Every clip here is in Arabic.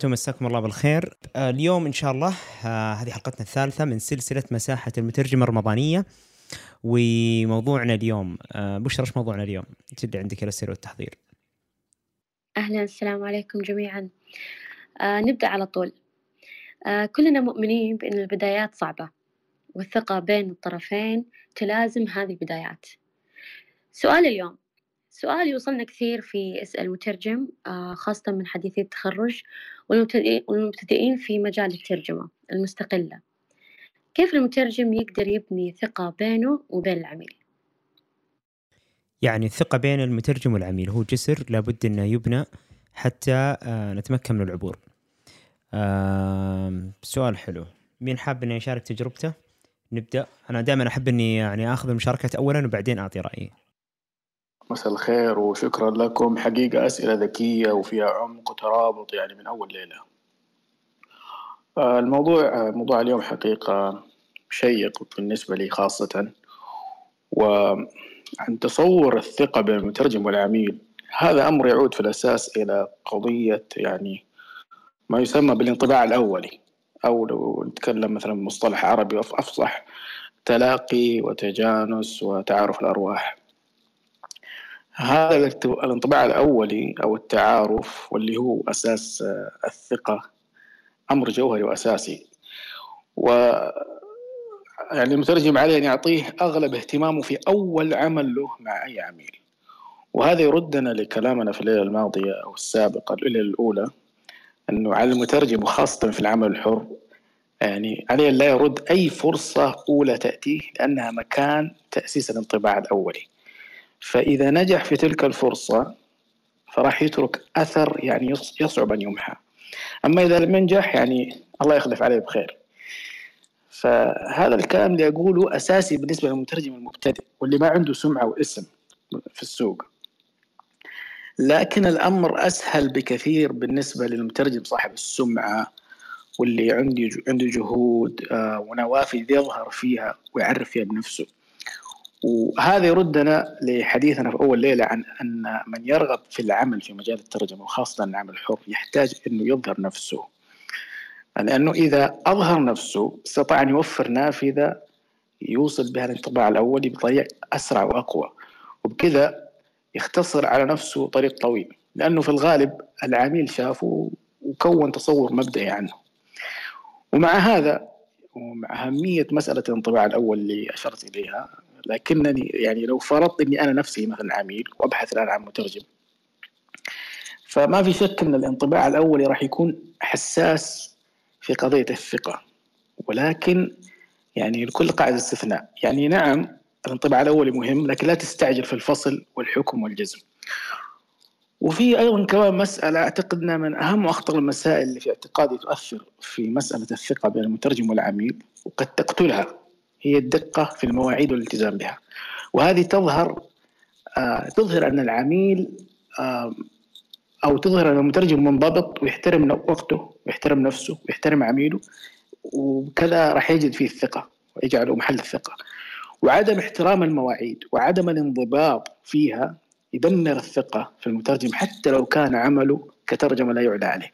وبركاته مساكم الله بالخير. آه، اليوم إن شاء الله آه، هذه حلقتنا الثالثة من سلسلة مساحة المترجمة الرمضانية. وموضوعنا اليوم آه، بشرى إيش موضوعنا اليوم؟ جد عندك الأسئلة والتحضير. أهلا السلام عليكم جميعا. آه نبدأ على طول. آه كلنا مؤمنين بأن البدايات صعبة والثقة بين الطرفين تلازم هذه البدايات. سؤال اليوم سؤال يوصلنا كثير في اسأل المترجم آه خاصة من حديثي التخرج والمبتدئين في مجال الترجمة المستقلة. كيف المترجم يقدر يبني ثقة بينه وبين العميل؟ يعني الثقة بين المترجم والعميل هو جسر لابد أنه يبنى حتى آه، نتمكن من العبور. سؤال حلو. مين حاب أنه يشارك تجربته؟ نبدأ. أنا دائما أحب أني يعني أخذ المشاركة أولا وبعدين أعطي رأيي. مساء الخير وشكرا لكم. حقيقة أسئلة ذكية وفيها عمق وترابط يعني من أول ليلة. آه، الموضوع آه، موضوع اليوم حقيقة شيق بالنسبة لي خاصة. وعن تصور الثقة بين المترجم والعميل هذا أمر يعود في الأساس إلى قضية يعني ما يسمى بالانطباع الأولي. أو لو نتكلم مثلا بمصطلح عربي أفصح تلاقي وتجانس وتعارف الأرواح. هذا الانطباع الأولي أو التعارف واللي هو أساس آه، الثقة أمر جوهري وأساسي. و يعني المترجم عليه أن يعطيه أغلب اهتمامه في أول عمل له مع أي عميل. وهذا يردنا لكلامنا في الليلة الماضية أو السابقة الليلة الأولى أنه على المترجم وخاصة في العمل الحر يعني عليه لا يرد أي فرصة أولى تأتيه لأنها مكان تأسيس الانطباع الأولي. فإذا نجح في تلك الفرصة فراح يترك أثر يعني يصعب أن يمحى. أما إذا لم ينجح يعني الله يخلف عليه بخير. فهذا الكلام اللي أقوله أساسي بالنسبة للمترجم المبتدئ واللي ما عنده سمعة واسم في السوق. لكن الأمر أسهل بكثير بالنسبة للمترجم صاحب السمعة واللي عنده عنده جهود آه، ونوافذ يظهر فيها ويعرف فيها بنفسه. وهذا يردنا لحديثنا في أول ليلة عن أن من يرغب في العمل في مجال الترجمة وخاصة العمل الحر يحتاج أنه يظهر نفسه. لأنه إذا أظهر نفسه استطاع أن يوفر نافذة يوصل بها الانطباع الأولي بطريقة أسرع وأقوى. وبكذا يختصر على نفسه طريق طويل. لأنه في الغالب العميل شافه وكون تصور مبدئي عنه. ومع هذا ومع أهمية مسألة الانطباع الأول اللي أشرت إليها لكنني يعني لو فرضت إني أنا نفسي مثلا عميل وأبحث الآن عن مترجم فما في شك إن الانطباع الاولي راح يكون حساس في قضية الثقة ولكن يعني لكل قاعدة استثناء. يعني نعم الانطباع الاولي مهم لكن لا تستعجل في الفصل والحكم والجزم. وفي أيضا كمان مسألة أعتقد إنها من أهم وأخطر المسائل اللي في اعتقادي تؤثر في مسألة الثقة بين المترجم والعميل وقد تقتلها. هي الدقة في المواعيد والالتزام بها. وهذه تظهر آه تظهر أن العميل آه أو تظهر أن المترجم منضبط ويحترم وقته ويحترم نفسه ويحترم عميله وكذا راح يجد فيه الثقة ويجعله محل الثقة. وعدم احترام المواعيد وعدم الانضباط فيها يدمر الثقة في المترجم حتى لو كان عمله كترجمة لا يعلى عليه.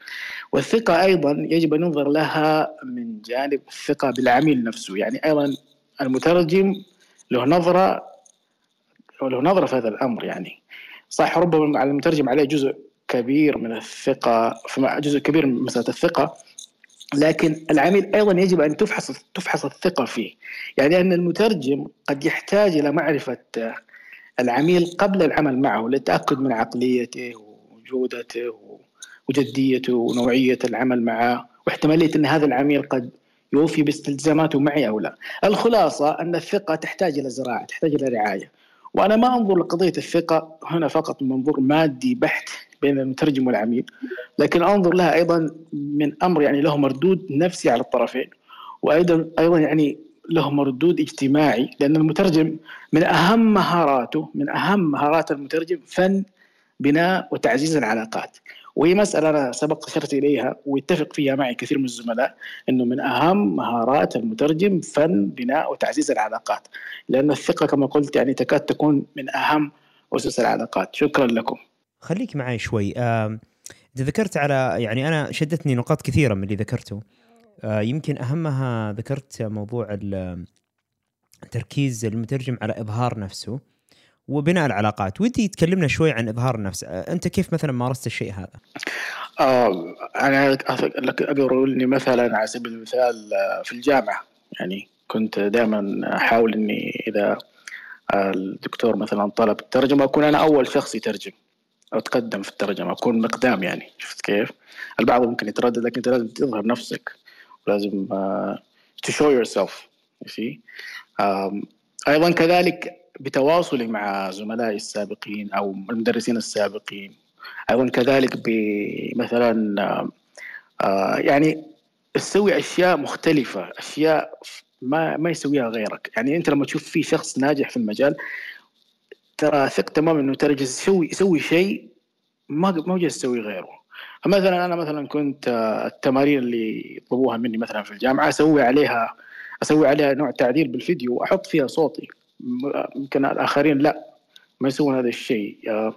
والثقة أيضا يجب أن ينظر لها من جانب الثقة بالعميل نفسه. يعني أيضا المترجم له نظرة له نظرة في هذا الأمر يعني. صح ربما على المترجم عليه جزء كبير من الثقة جزء كبير من مسألة الثقة لكن العميل أيضا يجب أن تفحص تفحص الثقة فيه، يعني أن المترجم قد يحتاج إلى معرفة العميل قبل العمل معه للتأكد من عقليته وجودته وجديته ونوعية العمل معه واحتمالية أن هذا العميل قد يوفي باستلزاماته معي أو لا. الخلاصة أن الثقة تحتاج إلى زراعة، تحتاج إلى رعاية. وأنا ما أنظر لقضية الثقة هنا فقط من منظور مادي بحت بين المترجم والعميل، لكن أنظر لها أيضا من أمر يعني له مردود نفسي على الطرفين. وأيضا أيضا يعني له مردود اجتماعي لأن المترجم من أهم مهاراته من أهم مهارات المترجم فن بناء وتعزيز العلاقات وهي مسألة أنا سبق أشرت إليها ويتفق فيها معي كثير من الزملاء أنه من أهم مهارات المترجم فن بناء وتعزيز العلاقات. لأن الثقة كما قلت يعني تكاد تكون من أهم أسس العلاقات. شكرا لكم. خليك معي شوي. انت ذكرت على يعني أنا شدتني نقاط كثيرة من اللي ذكرته. آه، يمكن أهمها ذكرت موضوع التركيز المترجم على إظهار نفسه. وبناء العلاقات. ودي تكلمنا شوي عن إظهار النفس. آه، أنت كيف مثلا مارست الشيء هذا؟ آه أنا أقدر إني مثلا على سبيل المثال آه، في الجامعة. يعني كنت دائما أحاول إني إذا الدكتور مثلا طلب الترجمة أكون أنا أول شخص يترجم أو اتقدم في الترجمة أكون مقدام يعني. شفت كيف؟ البعض ممكن يتردد لكن أنت لازم تظهر نفسك. ولازم yourself you see um, أيضا كذلك بتواصلي مع زملائي السابقين أو المدرسين السابقين؟ أيضا كذلك بمثلا uh, يعني تسوي أشياء مختلفة أشياء ما ما يسويها غيرك. يعني أنت لما تشوف في شخص ناجح في المجال ترى ثق تماما إنه ترى يسوي يسوي شيء ما ما جالس يسوي غيره. فمثلا أنا مثلا كنت آه، التمارين اللي يطلبوها مني مثلا في الجامعة أسوي عليها أسوي عليها نوع تعديل بالفيديو واحط فيها صوتي. يمكن الآخرين لا ما يسوون هذا الشيء. آه،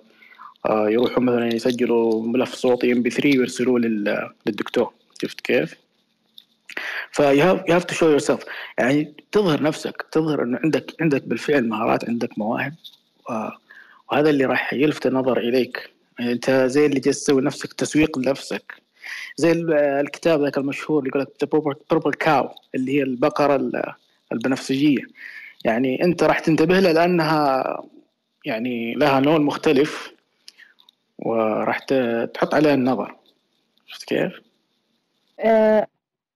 آه، يروحوا مثلا يسجلوا ملف صوتي ام بي 3 ويرسلوه للدكتور. شفت كيف؟ ف you have to show yourself. يعني تظهر نفسك تظهر إنه عندك عندك بالفعل مهارات عندك مواهب. وهذا اللي راح يلفت النظر إليك. يعني أنت زي اللي جالس تسوي نفسك تسويق لنفسك. زي الكتاب ذاك المشهور اللي يقول لك بيربل كاو اللي هي البقرة البنفسجية. يعني انت راح تنتبه لها لأنها يعني لها لون مختلف وراح تحط عليها النظر. شفت كيف؟ آه،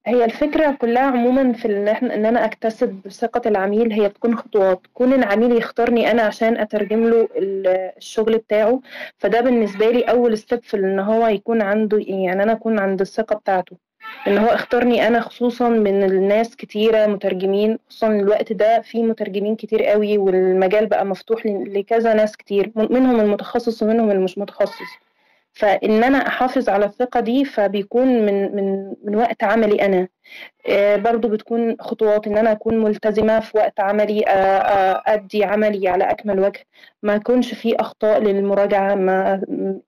هي الفكرة كلها عموما في إن إحنا إن أنا أكتسب ثقة العميل هي تكون خطوات كون العميل يختارني أنا عشان أترجم له الشغل بتاعه. فده بالنسبة لي أول ستيب في إن هو يكون عنده يعني أنا أكون عند الثقة بتاعته. ان هو اختارني أنا خصوصا من الناس كتيرة مترجمين خصوصا الوقت ده في مترجمين كتير قوي والمجال بقى مفتوح لكذا ناس كتير منهم المتخصص ومنهم المش متخصص. فإن أنا أحافظ على الثقة دي فبيكون من من من وقت عملي أنا. آه، برضو بتكون خطوات إن أنا أكون ملتزمة في وقت عملي آه، آه، أدي عملي على أكمل وجه. ما يكونش في أخطاء للمراجعة ما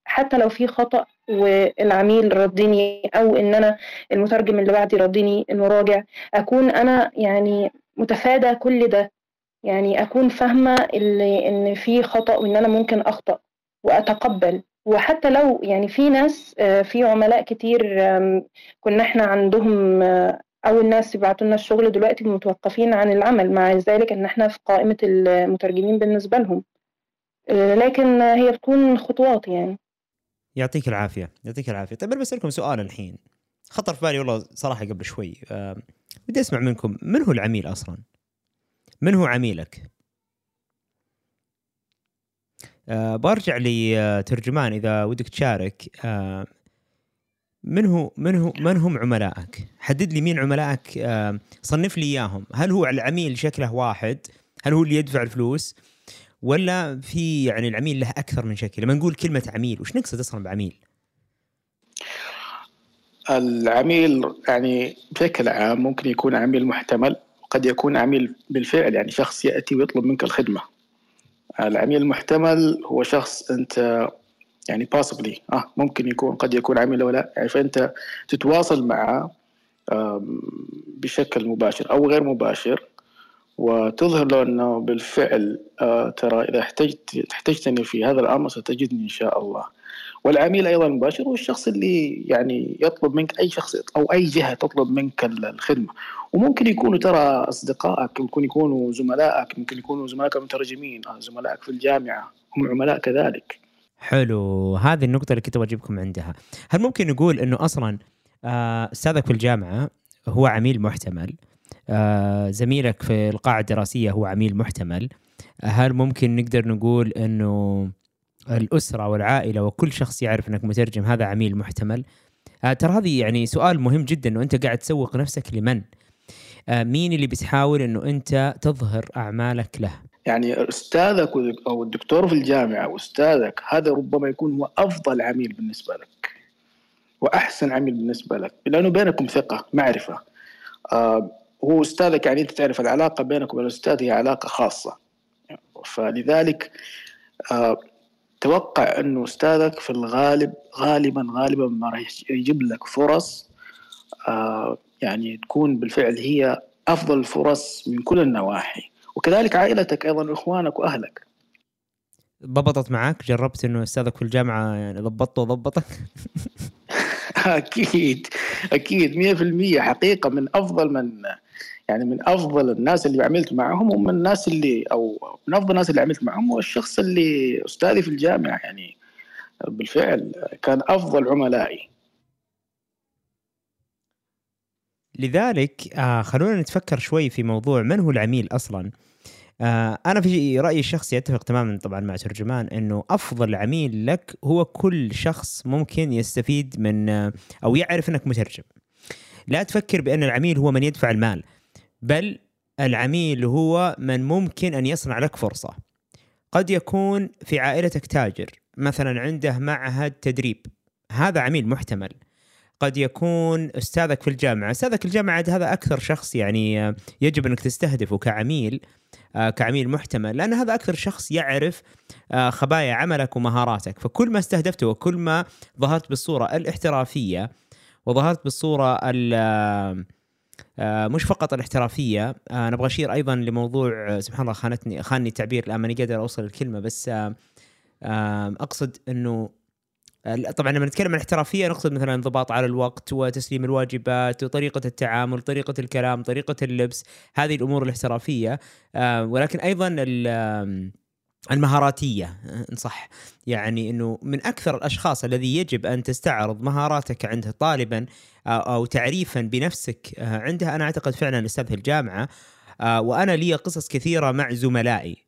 حتى لو في خطأ والعميل ردني أو إن أنا المترجم اللي بعدي ردني المراجع أكون أنا يعني متفادى كل ده. يعني أكون فاهمة إن في خطأ وإن أنا ممكن أخطأ وأتقبل. وحتى لو يعني في ناس آه، في عملاء كتير كنا إحنا عندهم آه، أو الناس يبعتوا لنا الشغل دلوقتي متوقفين عن العمل مع ذلك إن إحنا في قائمة المترجمين بالنسبة لهم آه، لكن هي بتكون خطوات يعني يعطيك العافية يعطيك العافية طيب أنا بسألكم سؤال الحين خطر في بالي والله صراحة قبل شوي بدي أسمع منكم من هو العميل أصلا؟ من هو عميلك؟ آه برجع لترجمان إذا ودك تشارك آه من هو من هو من هم عملائك؟ حدد لي مين عملائك آه صنف لي إياهم، هل هو العميل شكله واحد؟ هل هو اللي يدفع الفلوس؟ ولا في يعني العميل له أكثر من شكل؟ لما نقول كلمة عميل وش نقصد أصلا بعميل؟ العميل يعني بشكل عام ممكن يكون عميل محتمل وقد يكون عميل بالفعل يعني شخص يأتي ويطلب منك الخدمة العميل المحتمل هو شخص أنت يعني possibly آه ممكن يكون قد يكون عميل أو لا يعني فأنت تتواصل معه بشكل مباشر أو غير مباشر وتظهر له أنه بالفعل آه ترى إذا احتجت احتجتني في هذا الأمر ستجدني إن شاء الله. والعميل أيضا المباشر هو الشخص اللي يعني يطلب منك أي شخص أو أي جهة تطلب منك الخدمة. وممكن يكونوا ترى أصدقائك ممكن يكونوا زملائك ممكن يكونوا زملائك المترجمين آه، زملائك في الجامعة هم عملاء كذلك. حلو هذه النقطة اللي كنت بجيبكم عندها. هل ممكن نقول إنه أصلا آه، أستاذك في الجامعة هو عميل محتمل آه، زميلك في القاعة الدراسية هو عميل محتمل هل ممكن نقدر نقول إنه الأسرة والعائلة وكل شخص يعرف إنك مترجم هذا عميل محتمل؟ ترى هذه يعني سؤال مهم جدا انه انت قاعد تسوق نفسك لمن؟ مين اللي بتحاول إنه أنت تظهر أعمالك له؟ يعني أستاذك أو الدكتور في الجامعة واستاذك هذا ربما يكون هو أفضل عميل بالنسبة لك وأحسن عميل بالنسبة لك لأنه بينكم ثقة معرفة. آه هو أستاذك يعني أنت تعرف العلاقة بينك وبين الأستاذ هي علاقة خاصة. فلذلك آه توقع انه أستاذك في الغالب غالبا غالبا ما راح يجيب لك فرص آه يعني تكون بالفعل هي أفضل الفرص من كل النواحي. وكذلك عائلتك أيضا إخوانك وأهلك. ضبطت معك جربت إنه أستاذك في الجامعة يعني ضبطته وضبطك؟ أكيد أكيد 100% حقيقة من أفضل من يعني من أفضل الناس اللي عملت معهم ومن الناس اللي أو من أفضل الناس اللي عملت معهم هو الشخص اللي أستاذي في الجامعة. يعني بالفعل كان أفضل عملائي. لذلك آه خلونا نتفكر شوي في موضوع من هو العميل أصلا. آه أنا في رأيي الشخصي أتفق تماما طبعا مع ترجمان إنه أفضل عميل لك هو كل شخص ممكن يستفيد من آه أو يعرف إنك مترجم. لا تفكر بأن العميل هو من يدفع المال بل العميل هو من ممكن أن يصنع لك فرصة. قد يكون في عائلتك تاجر مثلا عنده معهد تدريب هذا عميل محتمل. قد يكون أستاذك في الجامعة. أستاذك الجامعة هذا أكثر شخص يعني يجب أنك تستهدفه كعميل كعميل محتمل لأن هذا أكثر شخص يعرف خبايا عملك ومهاراتك. فكل ما استهدفته وكل ما ظهرت بالصورة الاحترافية وظهرت بالصورة مش فقط الاحترافية أنا أبغى أشير أيضا لموضوع سبحان الله خانتني خانني التعبير الآن ماني قادر أوصل الكلمة بس أقصد إنه طبعا لما نتكلم عن الاحترافية نقصد مثلا الانضباط على الوقت وتسليم الواجبات وطريقة التعامل طريقة الكلام طريقة اللبس هذه الأمور الاحترافية. ولكن أيضا المهاراتية إن صح. يعني إنه من أكثر الأشخاص الذي يجب أن تستعرض مهاراتك عنده طالبا أو تعريفا بنفسك عنده أنا أعتقد فعلا الاستاذ في الجامعة وأنا لي قصص كثيرة مع زملائي.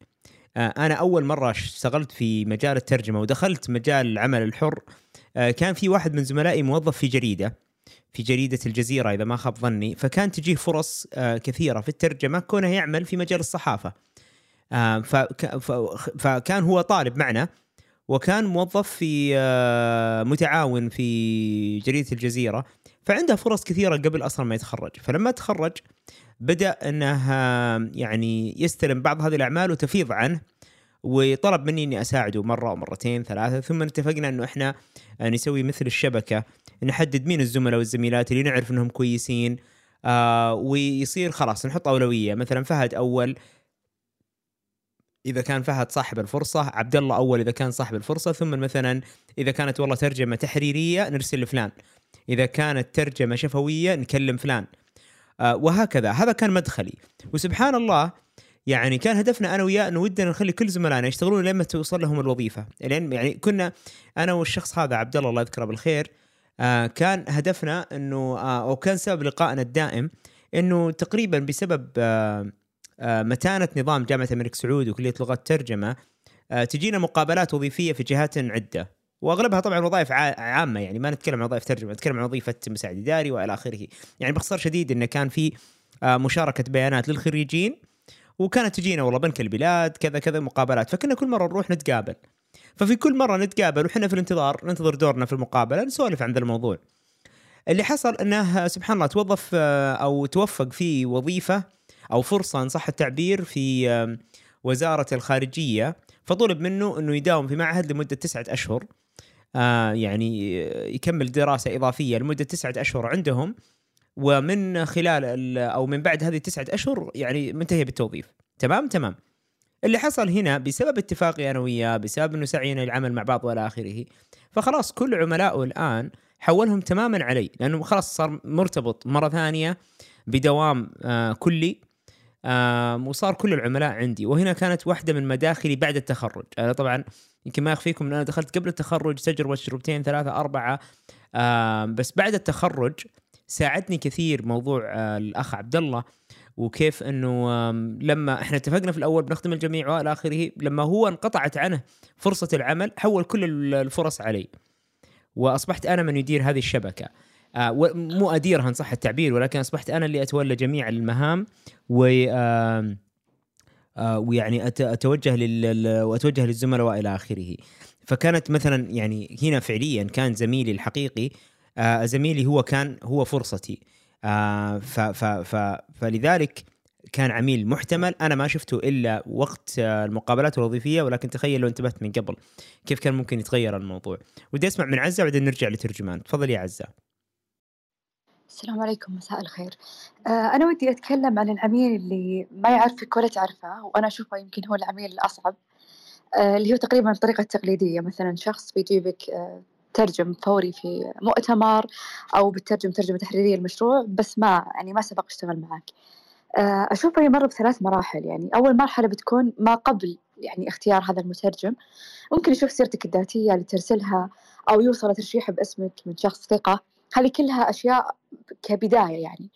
أنا أول مرة اشتغلت في مجال الترجمة ودخلت مجال العمل الحر كان في واحد من زملائي موظف في جريدة في جريدة الجزيرة إذا ما خاب ظني فكان تجيه فرص كثيرة في الترجمة كونه يعمل في مجال الصحافة. فكان هو طالب معنا وكان موظف في متعاون في جريدة الجزيرة فعنده فرص كثيرة قبل أصلا ما يتخرج. فلما تخرج بدأ أنه يعني يستلم بعض هذه الأعمال وتفيض عنه وطلب مني إني أساعده مرة أو مرتين ثلاثة ثم اتفقنا إنه إحنا نسوي مثل الشبكة نحدد مين الزملاء والزميلات اللي نعرف إنهم كويسين آه ويصير خلاص نحط أولوية. مثلا فهد أول إذا كان فهد صاحب الفرصة عبد الله أول إذا كان صاحب الفرصة ثم مثلا إذا كانت والله ترجمة تحريرية نرسل لفلان إذا كانت ترجمة شفوية نكلم فلان. آه وهكذا. هذا كان مدخلي. وسبحان الله يعني كان هدفنا أنا وياه أنه ودنا نخلي كل زملائنا يشتغلون لما توصل لهم الوظيفة. لأن يعني كنا أنا والشخص هذا عبد الله الله يذكره بالخير آه كان هدفنا أنه آه أو كان سبب لقائنا الدائم أنه تقريبا بسبب آه آه متانة نظام جامعة الملك سعود وكلية لغات ترجمة آه تجينا مقابلات وظيفية في جهات عدة. واغلبها طبعا وظائف عامة يعني ما نتكلم عن وظائف ترجمة نتكلم عن وظيفة مساعد إداري وإلى آخره. يعني باختصار شديد انه كان في آه مشاركة بيانات للخريجين وكانت تجينا والله بنك البلاد كذا كذا مقابلات. فكنا كل مرة نروح نتقابل. ففي كل مرة نتقابل وحنا في الانتظار ننتظر دورنا في المقابلة نسولف عن ذا الموضوع. اللي حصل إنه سبحان الله توظف أو توفق في وظيفة أو فرصة إن صح التعبير في وزارة الخارجية فطلب منه إنه يداوم في معهد لمدة تسعة أشهر. آه يعني يكمل دراسة إضافية لمدة تسعة أشهر عندهم ومن خلال أو من بعد هذه التسعة أشهر يعني منتهي بالتوظيف. تمام؟ تمام. اللي حصل هنا بسبب اتفاقي أنا وياه بسبب إنه سعينا للعمل مع بعض وإلى آخره فخلاص كل عملائه الآن حولهم تماما علي لأنه خلاص صار مرتبط مرة ثانية بدوام آه كلي آه وصار كل العملاء عندي. وهنا كانت واحدة من مداخلي بعد التخرج. أنا طبعا يمكن ما يخفيكم ان أنا دخلت قبل التخرج تجربة تجربتين ثلاثة أربعة آه بس بعد التخرج ساعدني كثير موضوع آه الأخ عبد الله وكيف إنه لما إحنا اتفقنا في الأول بنخدم الجميع وإلى آخره لما هو انقطعت عنه فرصة العمل حول كل الفرص علي وأصبحت أنا من يدير هذه الشبكة. آه مو أديرها إن صح التعبير ولكن أصبحت أنا اللي أتولى جميع المهام و آه ويعني أتوجه لل وأتوجه للزملاء وإلى آخره. فكانت مثلا يعني هنا فعليا كان زميلي الحقيقي آه زميلي هو كان هو فرصتي. آه ف ف ف فلذلك كان عميل محتمل. أنا ما شفته إلا وقت آه، المقابلات الوظيفية ولكن تخيل لو انتبهت من قبل كيف كان ممكن يتغير الموضوع. ودي أسمع من عزة وبعدين نرجع لترجمان. تفضل يا عزة. السلام عليكم مساء الخير. آه، أنا ودي أتكلم عن العميل اللي ما يعرفك ولا تعرفه وأنا أشوفه يمكن هو العميل الأصعب آه، اللي هو تقريبا الطريقة التقليدية. مثلا شخص بيجيبك ترجم فوري في مؤتمر أو بترجم ترجمة تحريرية المشروع بس ما يعني ما سبق أشتغل معك آه، أشوفه يمر بثلاث مراحل. يعني أول مرحلة بتكون ما قبل يعني اختيار هذا المترجم. ممكن يشوف سيرتك الذاتية اللي ترسلها أو يوصل ترشيح باسمك من شخص ثقة. هذه كلها أشياء كبداية يعني.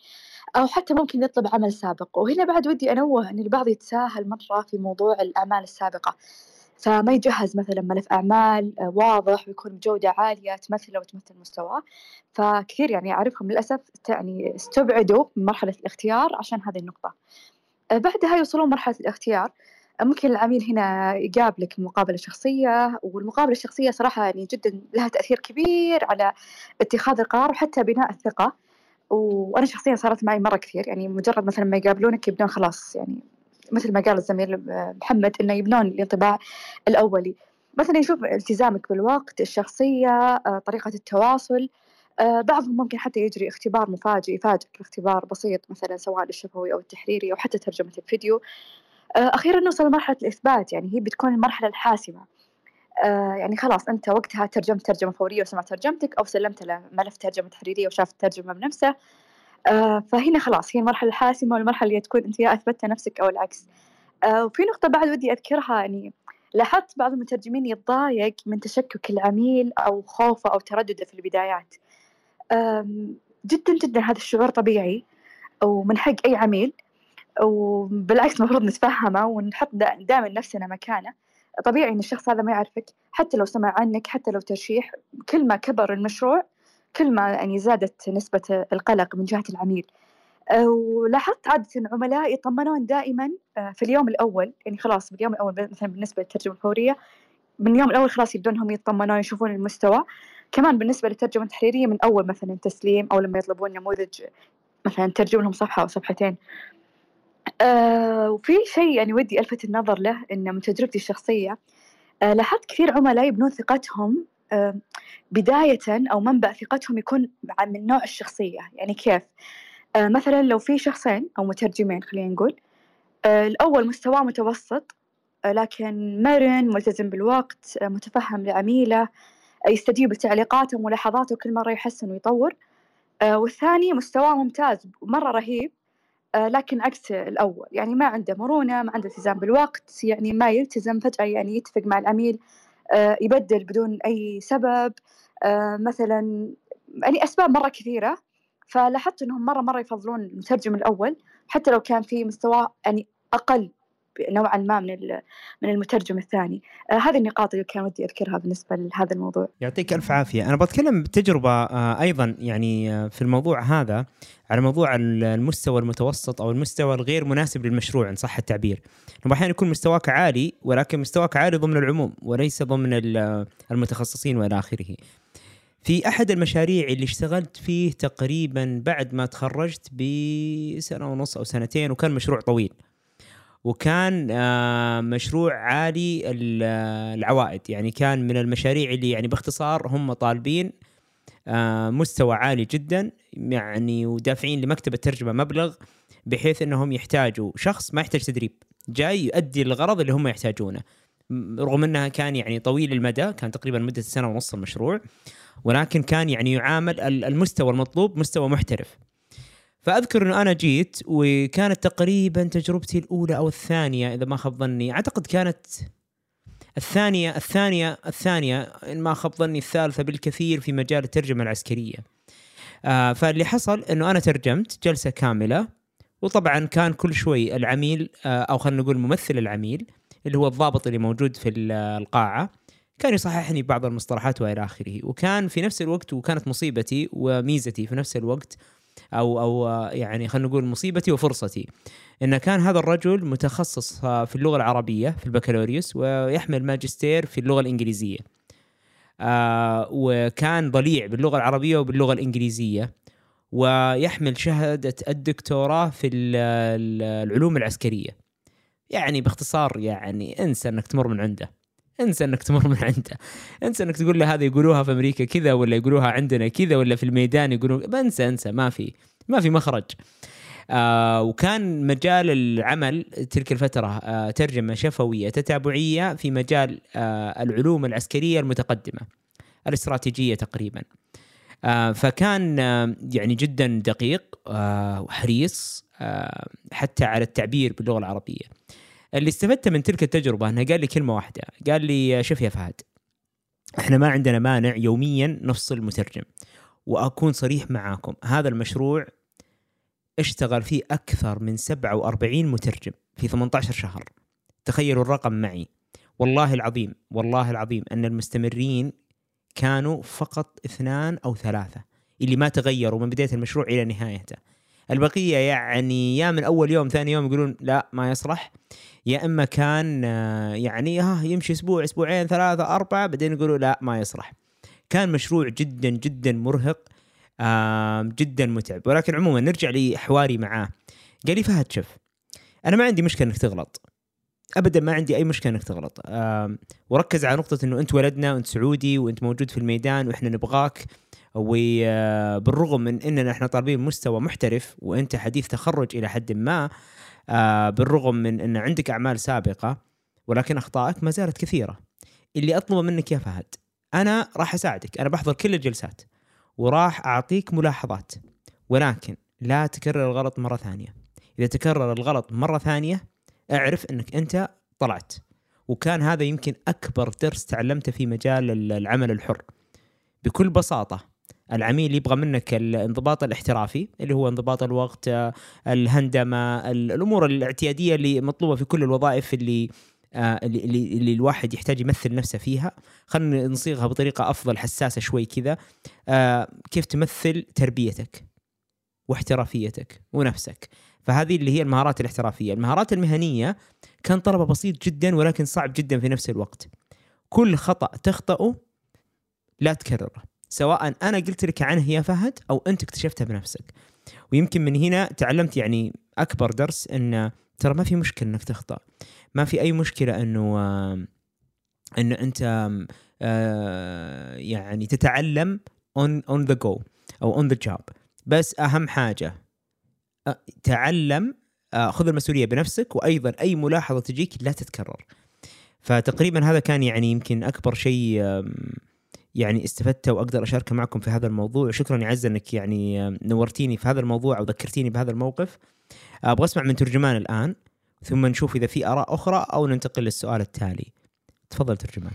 أو حتى ممكن يطلب عمل سابق. وهنا بعد ودي أنوه أن البعض يتساهل مرة في موضوع الأعمال السابقة. فما يجهز مثلا ملف أعمال آه، واضح ويكون بجودة عالية تمثله وتمثل مستواه. فكثير يعني أعرفهم للأسف يعني استبعدوا من مرحلة الاختيار عشان هذه النقطة. آه، بعدها يوصلون مرحلة الاختيار. ممكن العميل هنا يقابلك مقابلة شخصية والمقابلة الشخصية صراحة يعني جدا لها تأثير كبير على اتخاذ القرار وحتى بناء الثقة. وأنا شخصيا صارت معي مرة كثير يعني مجرد مثلا ما يقابلونك يبدون خلاص يعني مثل ما قال الزميل محمد إنه يبنون الانطباع الأولي. مثلا يشوف التزامك بالوقت الشخصية آه، طريقة التواصل آه، بعضهم ممكن حتى يجري اختبار مفاجئ يفاجئك اختبار بسيط مثلا سواء الشفوي أو التحريري أو حتى ترجمة الفيديو. آه، أخيرا نوصل لمرحلة الإثبات يعني هي بتكون المرحلة الحاسمة. يعني خلاص أنت وقتها ترجمت ترجمة فورية وسمع ترجمتك أو سلمت له ملف ترجمة تحريرية وشاف الترجمه بنفسه. آه، فهنا خلاص هي المرحلة الحاسمة والمرحلة اللي تكون أنت يا أثبتت نفسك أو العكس. آه، وفي نقطة بعد ودي أذكرها يعني لاحظت بعض المترجمين يتضايق من تشكك العميل أو خوفه أو تردده في البدايات. جدا جدا هذا الشعور طبيعي ومن حق أي عميل. وبالعكس المفروض نتفهمه ونحط دائما نفسنا مكانه. طبيعي إن الشخص هذا ما يعرفك حتى لو سمع عنك حتى لو ترشيح كل ما كبر المشروع كل ما يعني زادت نسبة القلق من جهة العميل. آه، ولاحظت عادة عملاء يطمنون دائما آه، في اليوم الأول يعني خلاص باليوم الأول مثلا بالنسبة للترجمة الفورية من اليوم الأول خلاص يبدون هم يطمنون يشوفون المستوى. كمان بالنسبة للترجمة التحريرية من أول مثلا تسليم أو لما يطلبون نموذج مثلا ترجم لهم صفحة أو صفحتين. أه وفي شيء يعني ودي ألفت النظر له إنه من تجربتي الشخصية أه لاحظت كثير عملاء يبنون ثقتهم بداية أو منبع ثقتهم يكون من نوع الشخصية. يعني كيف؟ آه، مثلا لو في شخصين أو مترجمين خلينا نقول آه، الأول مستواه متوسط آه، لكن مرن ملتزم بالوقت متفهم لعميله يستجيب لتعليقاته وملاحظاته كل مرة يحسن ويطور والثاني مستواه ممتاز مرة رهيب. لكن عكس الأول. يعني ما عنده مرونة ما عنده التزام بالوقت يعني ما يلتزم فجأة يعني يتفق مع العميل آه، يبدل بدون أي سبب. آه، مثلا يعني أسباب مرة كثيرة. فلاحظت أنهم مرة مرة يفضلون المترجم الأول حتى لو كان في مستوى يعني أقل نوعا ما من من المترجم الثاني. آه هذه النقاط اللي كان ودي أذكرها بالنسبة لهذا الموضوع. يعطيك ألف عافية. أنا بتكلم بتجربة آه أيضا يعني آه في الموضوع هذا على موضوع المستوى المتوسط أو المستوى الغير مناسب للمشروع إن صح التعبير. إنه أحيانا يكون مستواك عالي ولكن مستواك عالي ضمن العموم وليس ضمن المتخصصين وإلى آخره. في أحد المشاريع اللي اشتغلت فيه تقريبا بعد ما تخرجت بسنة ونص أو سنتين وكان مشروع طويل. وكان آه، مشروع عالي العوائد. يعني كان من المشاريع اللي يعني باختصار هم طالبين آه، مستوى عالي جدا يعني ودافعين لمكتب الترجمة مبلغ بحيث إنهم يحتاجوا شخص ما يحتاج تدريب. جاي يؤدي الغرض اللي هم يحتاجونه. رغم إنها كان يعني طويل المدى كان تقريبا مدة سنة ونص المشروع ولكن كان يعني يعامل المستوى المطلوب مستوى محترف. فأذكر إنه أنا جيت وكانت تقريبا تجربتي الأولى أو الثانية إذا ما خاب ظني. أعتقد كانت الثانية الثانية الثانية إن ما خاب ظني الثالثة بالكثير في مجال الترجمة العسكرية. آه فاللي حصل إنه أنا ترجمت جلسة كاملة وطبعا كان كل شوي العميل آه أو خلينا نقول ممثل العميل اللي هو الضابط اللي موجود في القاعة كان يصححني بعض المصطلحات وإلى آخره. وكان في نفس الوقت وكانت مصيبتي وميزتي في نفس الوقت أو أو يعني خلينا نقول مصيبتي وفرصتي. إن كان هذا الرجل متخصص في اللغة العربية في البكالوريوس ويحمل ماجستير في اللغة الإنجليزية. آه وكان ضليع باللغة العربية وباللغة الإنجليزية. ويحمل شهادة الدكتوراه في ال- ال- العلوم العسكرية. يعني باختصار يعني انسى إنك تمر من عنده. انسى انك تمر من عنده. انسى انك تقول له هذا يقولوها في أمريكا كذا ولا يقولوها عندنا كذا ولا في الميدان يقولون انسى انسى ما في ما في مخرج. آه وكان مجال العمل تلك الفترة آه ترجمة شفوية تتابعية في مجال آه العلوم العسكرية المتقدمة الاستراتيجية تقريبا. آه فكان آه يعني جدا دقيق آه وحريص آه حتى على التعبير باللغة العربية. اللي استفدته من تلك التجربة أنه قال لي كلمة واحدة. قال لي شوف يا فهد إحنا ما عندنا مانع يوميا نفصل مترجم وأكون صريح معاكم. هذا المشروع اشتغل فيه أكثر من 47 مترجم في 18 شهر. تخيلوا الرقم معي. والله العظيم والله العظيم أن المستمرين كانوا فقط اثنان أو ثلاثة اللي ما تغيروا من بداية المشروع إلى نهايته. البقية يعني يا من أول يوم ثاني يوم يقولون لا ما يصلح. يا إما كان آه، يعني ها يمشي أسبوع أسبوعين ثلاثة أربعة بعدين يقولوا لا ما يصلح. كان مشروع جدا جدا مرهق جدا متعب. ولكن عموما نرجع لحواري معاه. قال لي فهد شوف أنا ما عندي مشكلة إنك تغلط. ابدا ما عندي أي مشكلة إنك تغلط. وركز على نقطة إنه أنت ولدنا وأنت سعودي وأنت موجود في الميدان وإحنا نبغاك. وبالرغم من إننا إحنا طالبين مستوى محترف وإنت حديث تخرج إلى حد ما آه، بالرغم من إن عندك أعمال سابقة ولكن أخطائك ما زالت كثيرة. اللي اطلبه منك يا فهد أنا راح أساعدك أنا بحضر كل الجلسات وراح أعطيك ملاحظات ولكن لا تكرر الغلط مرة ثانية. إذا تكرر الغلط مرة ثانية أعرف إنك أنت طلعت. وكان هذا يمكن أكبر درس تعلمته في مجال ال- العمل الحر. بكل بساطة العميل يبغى منك الانضباط الاحترافي اللي هو انضباط الوقت الهندمة ال- الأمور الاعتيادية اللي مطلوبة في كل الوظائف اللي آه، اللي, اللي اللي الواحد يحتاج يمثل نفسه فيها. خلينا نصيغها بطريقة أفضل حساسة شوي كذا. آه، كيف تمثل تربيتك واحترافيتك ونفسك؟ فهذه اللي هي المهارات الاحترافية. المهارات المهنية كان طلبه بسيط جدا ولكن صعب جدا في نفس الوقت. كل خطأ تخطئه لا تكرره. سواء أنا قلت لك عنه يا فهد أو أنت اكتشفته بنفسك. ويمكن من هنا تعلمت يعني أكبر درس إن ترى ما في مشكلة إنك تخطأ. ما في أي مشكلة إنه آم، انه أنت آه، يعني تتعلم on on the go أو on the job بس أهم حاجة تعلم آه، خذ المسؤولية بنفسك وأيضا أي ملاحظة تجيك لا تتكرر. فتقريبا هذا كان يعني يمكن أكبر شيء يعني استفدته وأقدر أشاركه معكم في هذا الموضوع. شكرا يا عز إنك يعني نورتيني في هذا الموضوع أو ذكرتيني بهذا الموقف. أبغى أسمع من ترجمان الآن ثم نشوف إذا في آراء أخرى أو ننتقل للسؤال التالي. تفضل ترجمان.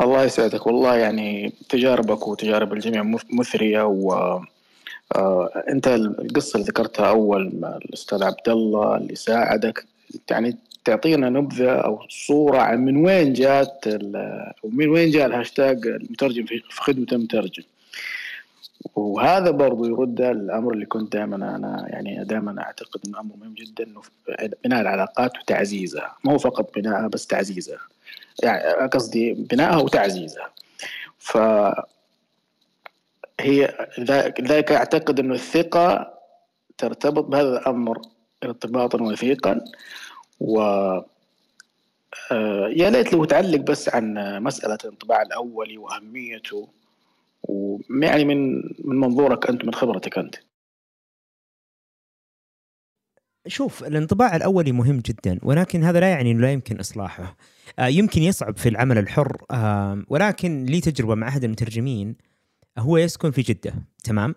الله يسعدك. والله يعني تجاربك وتجارب الجميع مث- مثرية و آه، أنت القصة اللي ذكرتها أول الأستاذ عبد الله اللي ساعدك يعني تعطينا نبذة أو صورة عن من وين جات ومن وين جاء الهاشتاج المترجم في خدمة المترجم. وهذا برضو يرد الأمر اللي كنت دائما أنا يعني دائما أعتقد إنه أمر مهم جدا بناء العلاقات وتعزيزها. مو فقط بناءها بس تعزيزها. يعني قصدي بنائها وتعزيزها. ف هي لذلك أعتقد إنه الثقة ترتبط بهذا الأمر ارتباطا وثيقا. و آه، يا ليت لو تعلق بس عن مسألة الانطباع الأولي وأهميته ويعني من من منظورك أنت من خبرتك أنت. شوف الانطباع الأولي مهم جدا ولكن هذا لا يعني إنه لا يمكن إصلاحه. آه، يمكن يصعب في العمل الحر آه، ولكن لي تجربة مع أحد المترجمين هو يسكن في جدة تمام؟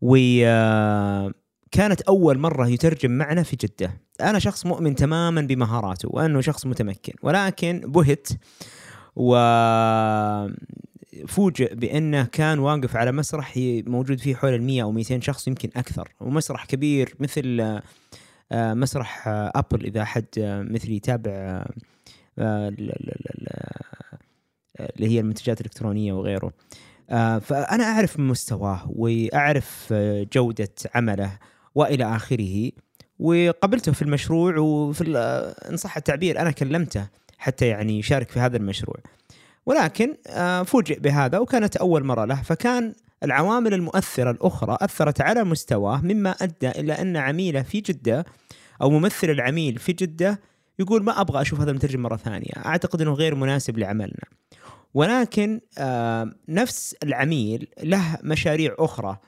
وكانت أول مرة يترجم معنا في جدة. أنا شخص مؤمن تماما بمهاراته وأنه شخص متمكن ولكن بهت و فوجئ بأنه كان واقف على مسرح موجود فيه حول ال 100 أو 200 شخص يمكن أكثر. ومسرح كبير مثل آه، مسرح آه، أبل إذا أحد آه، مثلي يتابع ال- ال- ال- ال- اللي هي المنتجات الإلكترونية وغيره. فأنا أعرف مستواه وأعرف جودة عمله وإلى آخره. وقبلته في المشروع وفي آه، إن صح التعبير أنا كلمته حتى يعني يشارك في هذا المشروع. ولكن آه، فوجئ بهذا وكانت أول مرة له فكان العوامل المؤثرة الأخرى أثرت على مستواه مما أدى إلى أن عميله في جدة أو ممثل العميل في جدة يقول ما أبغى أشوف هذا المترجم مرة ثانية أعتقد أنه غير مناسب لعملنا. ولكن آه نفس العميل له مشاريع أخرى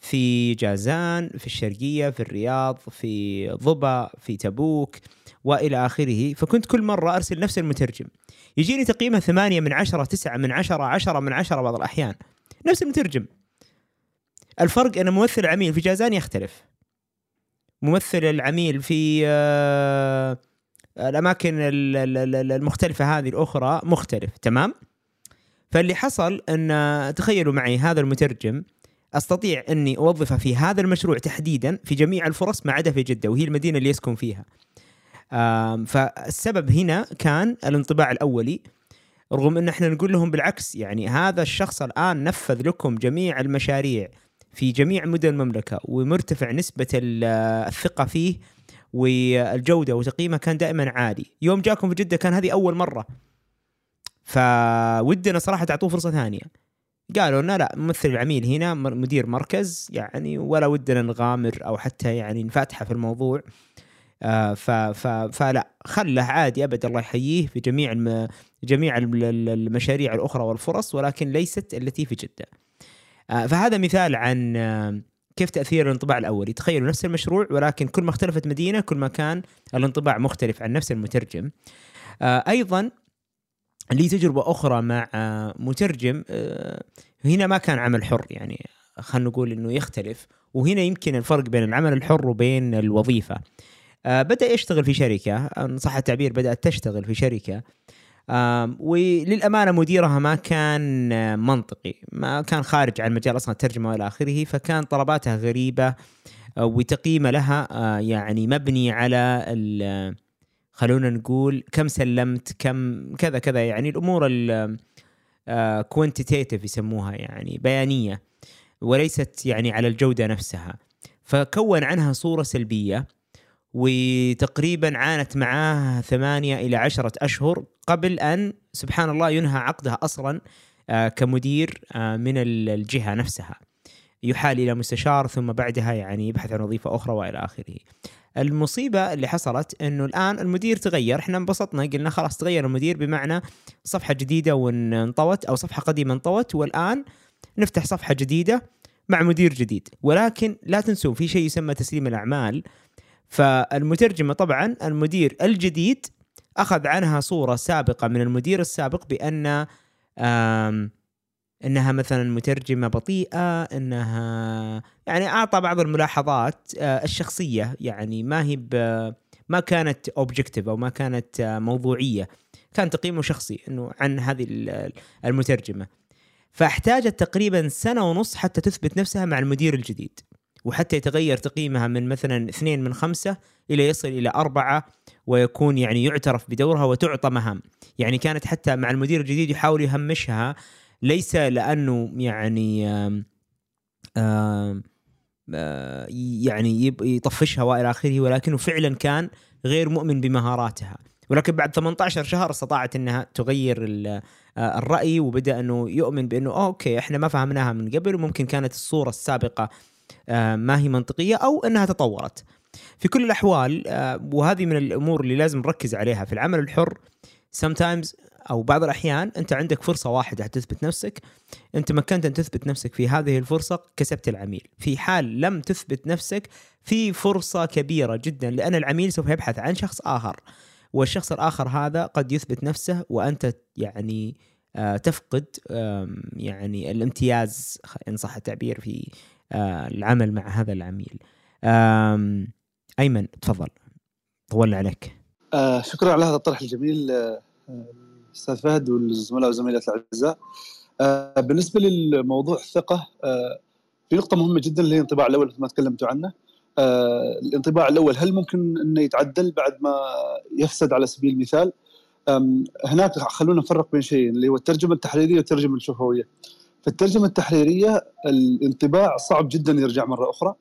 في جازان في الشرقية في الرياض في ضبا في تبوك وإلى آخره. فكنت كل مرة أرسل نفس المترجم. يجيني تقييمه ثمانية من عشرة تسعة من عشرة عشرة من عشرة بعض الأحيان. نفس المترجم. الفرق أن ممثل العميل في جازان يختلف. ممثل العميل في آه الأماكن المختلفة هذه الأخرى مختلف تمام؟ فاللي حصل أن تخيلوا معي هذا المترجم أستطيع أني اوظفه في هذا المشروع تحديدا في جميع الفرص ما عدا في جدة وهي المدينة اللي يسكن فيها. فالسبب هنا كان الانطباع الأولي رغم أن إحنا نقول لهم بالعكس يعني هذا الشخص الآن نفذ لكم جميع المشاريع في جميع مدن المملكة ومرتفع نسبة الثقة فيه والجودة وتقييمه كان دائما عالي، يوم جاكم في جدة كان هذه أول مرة. فودنا صراحة تعطوه فرصة ثانية. قالوا لنا لا ممثل العميل هنا مدير مركز يعني ولا ودنا نغامر أو حتى يعني نفاتحه في الموضوع آه ف ف فلا خله عادي أبد الله يحييه في جميع الم جميع المشاريع الأخرى والفرص ولكن ليست التي في جدة. آه فهذا مثال عن آه كيف تأثير الانطباع الأولي، تخيلوا نفس المشروع ولكن كل ما اختلفت مدينة كل ما كان الانطباع مختلف عن نفس المترجم. آه أيضا لي تجربة أخرى مع مترجم هنا ما كان عمل حر يعني خلينا نقول إنه يختلف. وهنا يمكن الفرق بين العمل الحر وبين الوظيفة. بدأ يشتغل في شركة إن صح التعبير بدأت تشتغل في شركة. وللأمانة مديرها ما كان منطقي ما كان خارج عن مجال أصلا الترجمة وإلى آخره فكان طلباتها غريبة وتقييمه لها يعني مبني على خلونا نقول كم سلمت كم كذا كذا. يعني الأمور كوانتيتيف يسموها يعني بيانية وليست يعني على الجودة نفسها. فكون عنها صورة سلبية وتقريبا عانت معاه ثمانية إلى عشرة أشهر قبل أن سبحان الله ينهى عقدها أصلا كمدير من الجهة نفسها. يحال إلى مستشار ثم بعدها يعني يبحث عن وظيفة أخرى وإلى آخره. المصيبة اللي حصلت إنه الآن المدير تغير. إحنا انبسطنا قلنا خلاص تغير المدير بمعنى صفحة جديدة وانطوت أو صفحة قديمة انطوت والآن نفتح صفحة جديدة مع مدير جديد. ولكن لا تنسون في شيء يسمى تسليم الأعمال. فالمترجمة طبعا المدير الجديد أخذ عنها صورة سابقة من المدير السابق بأن إنها مثلا مترجمة بطيئة إنها يعني أعطى بعض الملاحظات آه، الشخصية. يعني ما هي ما كانت اوبجكتيف أو ما كانت آه، موضوعية. كان تقييمه شخصي إنه عن هذه المترجمة. فاحتاجت تقريبا سنة ونص حتى تثبت نفسها مع المدير الجديد. وحتى يتغير تقييمها من مثلا اثنين من خمسة إلى يصل إلى أربعة ويكون يعني يعترف بدورها وتعطى مهام. يعني كانت حتى مع المدير الجديد يحاول يهمشها ليس لأنه يعني آه، يعني يطفشها وإلى آخره ولكنه فعلا كان غير مؤمن بمهاراتها ولكن بعد 18 شهر استطاعت إنها تغير آه، الرأي وبدأ أنه يؤمن بأنه أوكي إحنا ما فهمناها من قبل وممكن كانت الصورة السابقة آه، ما هي منطقية أو أنها تطورت. في كل الأحوال وهذه من الأمور اللي لازم نركز عليها في العمل الحر sometimes أو بعض الأحيان أنت عندك فرصة واحدة تثبت نفسك أنت مكنت أن تثبت نفسك في هذه الفرصة كسبت العميل. في حال لم تثبت نفسك في فرصة كبيرة جدا لأن العميل سوف يبحث عن شخص آخر والشخص الآخر هذا قد يثبت نفسه وأنت يعني آه تفقد يعني الامتياز إن صح التعبير في آه العمل مع هذا العميل. أيمن تفضل. طولنا عليك. آه شكرا على هذا الطرح الجميل. آه أستاذ فهد والزملاء والزميلات الأعزاء. آه، بالنسبة للموضوع الثقة آه، في نقطة مهمة جدا اللي هي الانطباع الأول ما تكلمتوا عنه. آه، الانطباع الأول هل ممكن إنه يتعدل بعد ما يفسد على سبيل المثال؟ هناك خلونا نفرق بين شيئين اللي هو الترجمة التحريرية والترجمة الشفوية. في الترجمه التحريرية الانطباع صعب جدا يرجع مرة أخرى.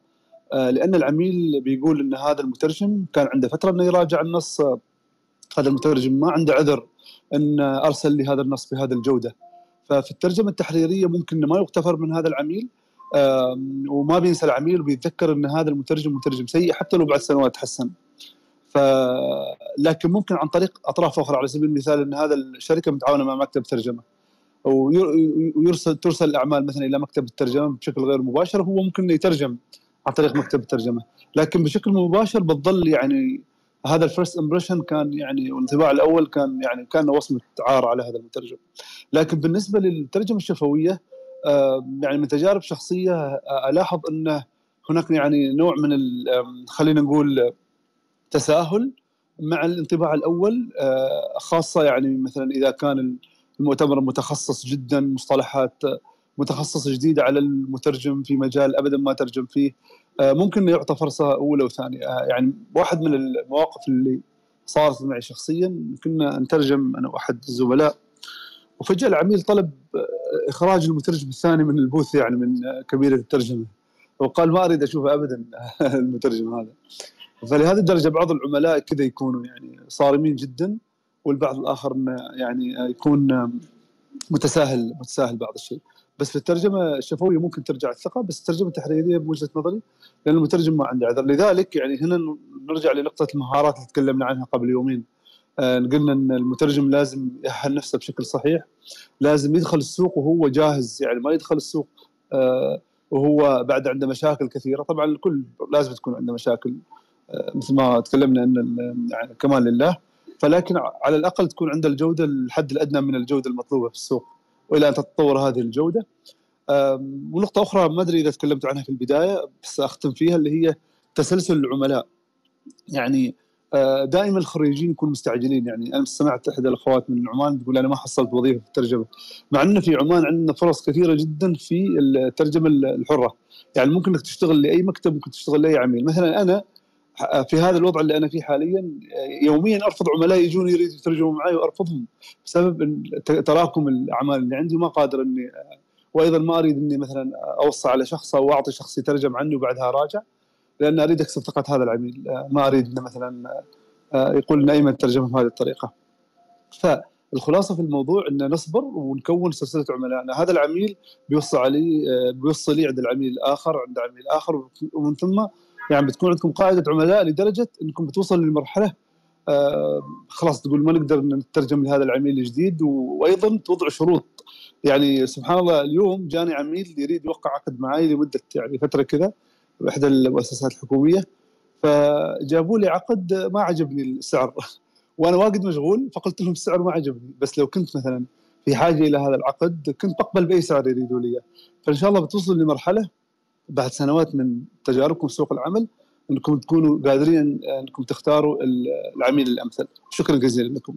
لأن العميل بيقول إن هذا المترجم كان عنده فترة إنه يراجع النص هذا المترجم ما عنده عذر. أن أرسل لي هذا النص بهذه الجودة. ففي الترجمة التحريرية ممكن ما يغتفر من هذا العميل وما بينسى العميل وبيتذكر إن هذا المترجم مترجم سيء حتى لو بعد سنوات تحسن. ف لكن ممكن عن طريق أطراف أخرى على سبيل المثال إن هذا الشركة متعاونة مع مكتب ترجمة. ويرسل ترسل الأعمال مثلا إلى مكتب الترجمة بشكل غير مباشر هو ممكن يترجم عن طريق مكتب الترجمة. لكن بشكل مباشر بتظل يعني هذا ال first impression كان يعني والانطباع الأول كان يعني كان وصمة عار على هذا المترجم. لكن بالنسبة للترجمة الشفوية يعني من تجارب شخصية ألاحظ أنه هناك يعني نوع من خلينا نقول تساهل مع الانطباع الأول خاصة يعني مثلا إذا كان المؤتمر متخصص جدا مصطلحات متخصصة جديدة على المترجم في مجال ابدا ما ترجم فيه. ممكن يعطى فرصة أولى وثانية. يعني واحد من المواقف اللي صارت معي شخصيا كنا نترجم أنا وأحد الزملاء وفجأة العميل طلب إخراج المترجم الثاني من البوث يعني من كبيره الترجمة. وقال ما أريد أشوف ابدا المترجم هذا. فلهذه الدرجة بعض العملاء كذا يكونوا يعني صارمين جدا والبعض الآخر يعني يكون متساهل متساهل بعض الشيء. بس في الترجمة الشفويه ممكن ترجع الثقة بس الترجمة التحريريه بوجهه نظري لأن المترجم ما عنده عذر. لذلك يعني هنا نرجع لنقطة المهارات اللي تكلمنا عنها قبل يومين. آه قلنا إن المترجم لازم يأهل نفسه بشكل صحيح لازم يدخل السوق وهو جاهز يعني ما يدخل السوق آه وهو بعد عنده مشاكل كثيرة. طبعا الكل لازم تكون عنده مشاكل آه مثل ما تكلمنا إن يعني كمان لله. فلكن على الأقل تكون عنده الجودة الحد الأدنى من الجودة المطلوبة في السوق. وإلى أن تتطور هذه الجودة. ونقطة أخرى ما أدري إذا تكلمت عنها في البداية بس أختم فيها اللي هي تسلسل العملاء. يعني دائما الخريجين يكونوا مستعجلين. يعني أنا سمعت إحدى الأخوات من عمان تقول أنا ما حصلت وظيفة في الترجمة مع إن في عمان عندنا فرص كثيرة جدا في الترجمة الحرة. يعني ممكن إنك تشتغل لأي مكتب ممكن تشتغل لأي عميل. مثلا أنا في هذا الوضع اللي أنا فيه حاليا يوميا أرفض عملاء يجون يريدوا يترجموا معي وأرفضهم بسبب تراكم الأعمال اللي عندي ما قادر إني وأيضا ما أريد إني مثلا أوصى على شخص أو أعطي شخص يترجم عني وبعدها راجع لأن أريد أكسب ثقة هذا العميل ما أريد مثلا يقول ان أيمن ترجمه بهذه الطريقة. فالخلاصة في الموضوع إن نصبر ونكون سلسلة عملائنا، هذا العميل بيوصل علي بيوصل لي عند العميل الآخر عند عميل اخر ومن ثم يعني بتكون عندكم قاعدة عملاء لدرجة إنكم بتوصل لمرحله آه خلاص تقول ما نقدر نترجم لهذا العميل الجديد وأيضا توضع شروط. يعني سبحان الله اليوم جاني عميل يريد يوقع عقد معي لمدة يعني فترة كذا بإحدى المؤسسات الحكومية فجابوا لي عقد ما عجبني السعر. وأنا واجد مشغول فقلت لهم السعر ما عجبني. بس لو كنت مثلا في حاجة إلى هذا العقد كنت بقبل بأي سعر يريدوا لي فإن شاء الله بتوصل لمرحلة بعد سنوات من تجاربكم في سوق العمل انكم تكونوا قادرين انكم تختاروا العميل الأمثل. شكرا جزيلا لكم.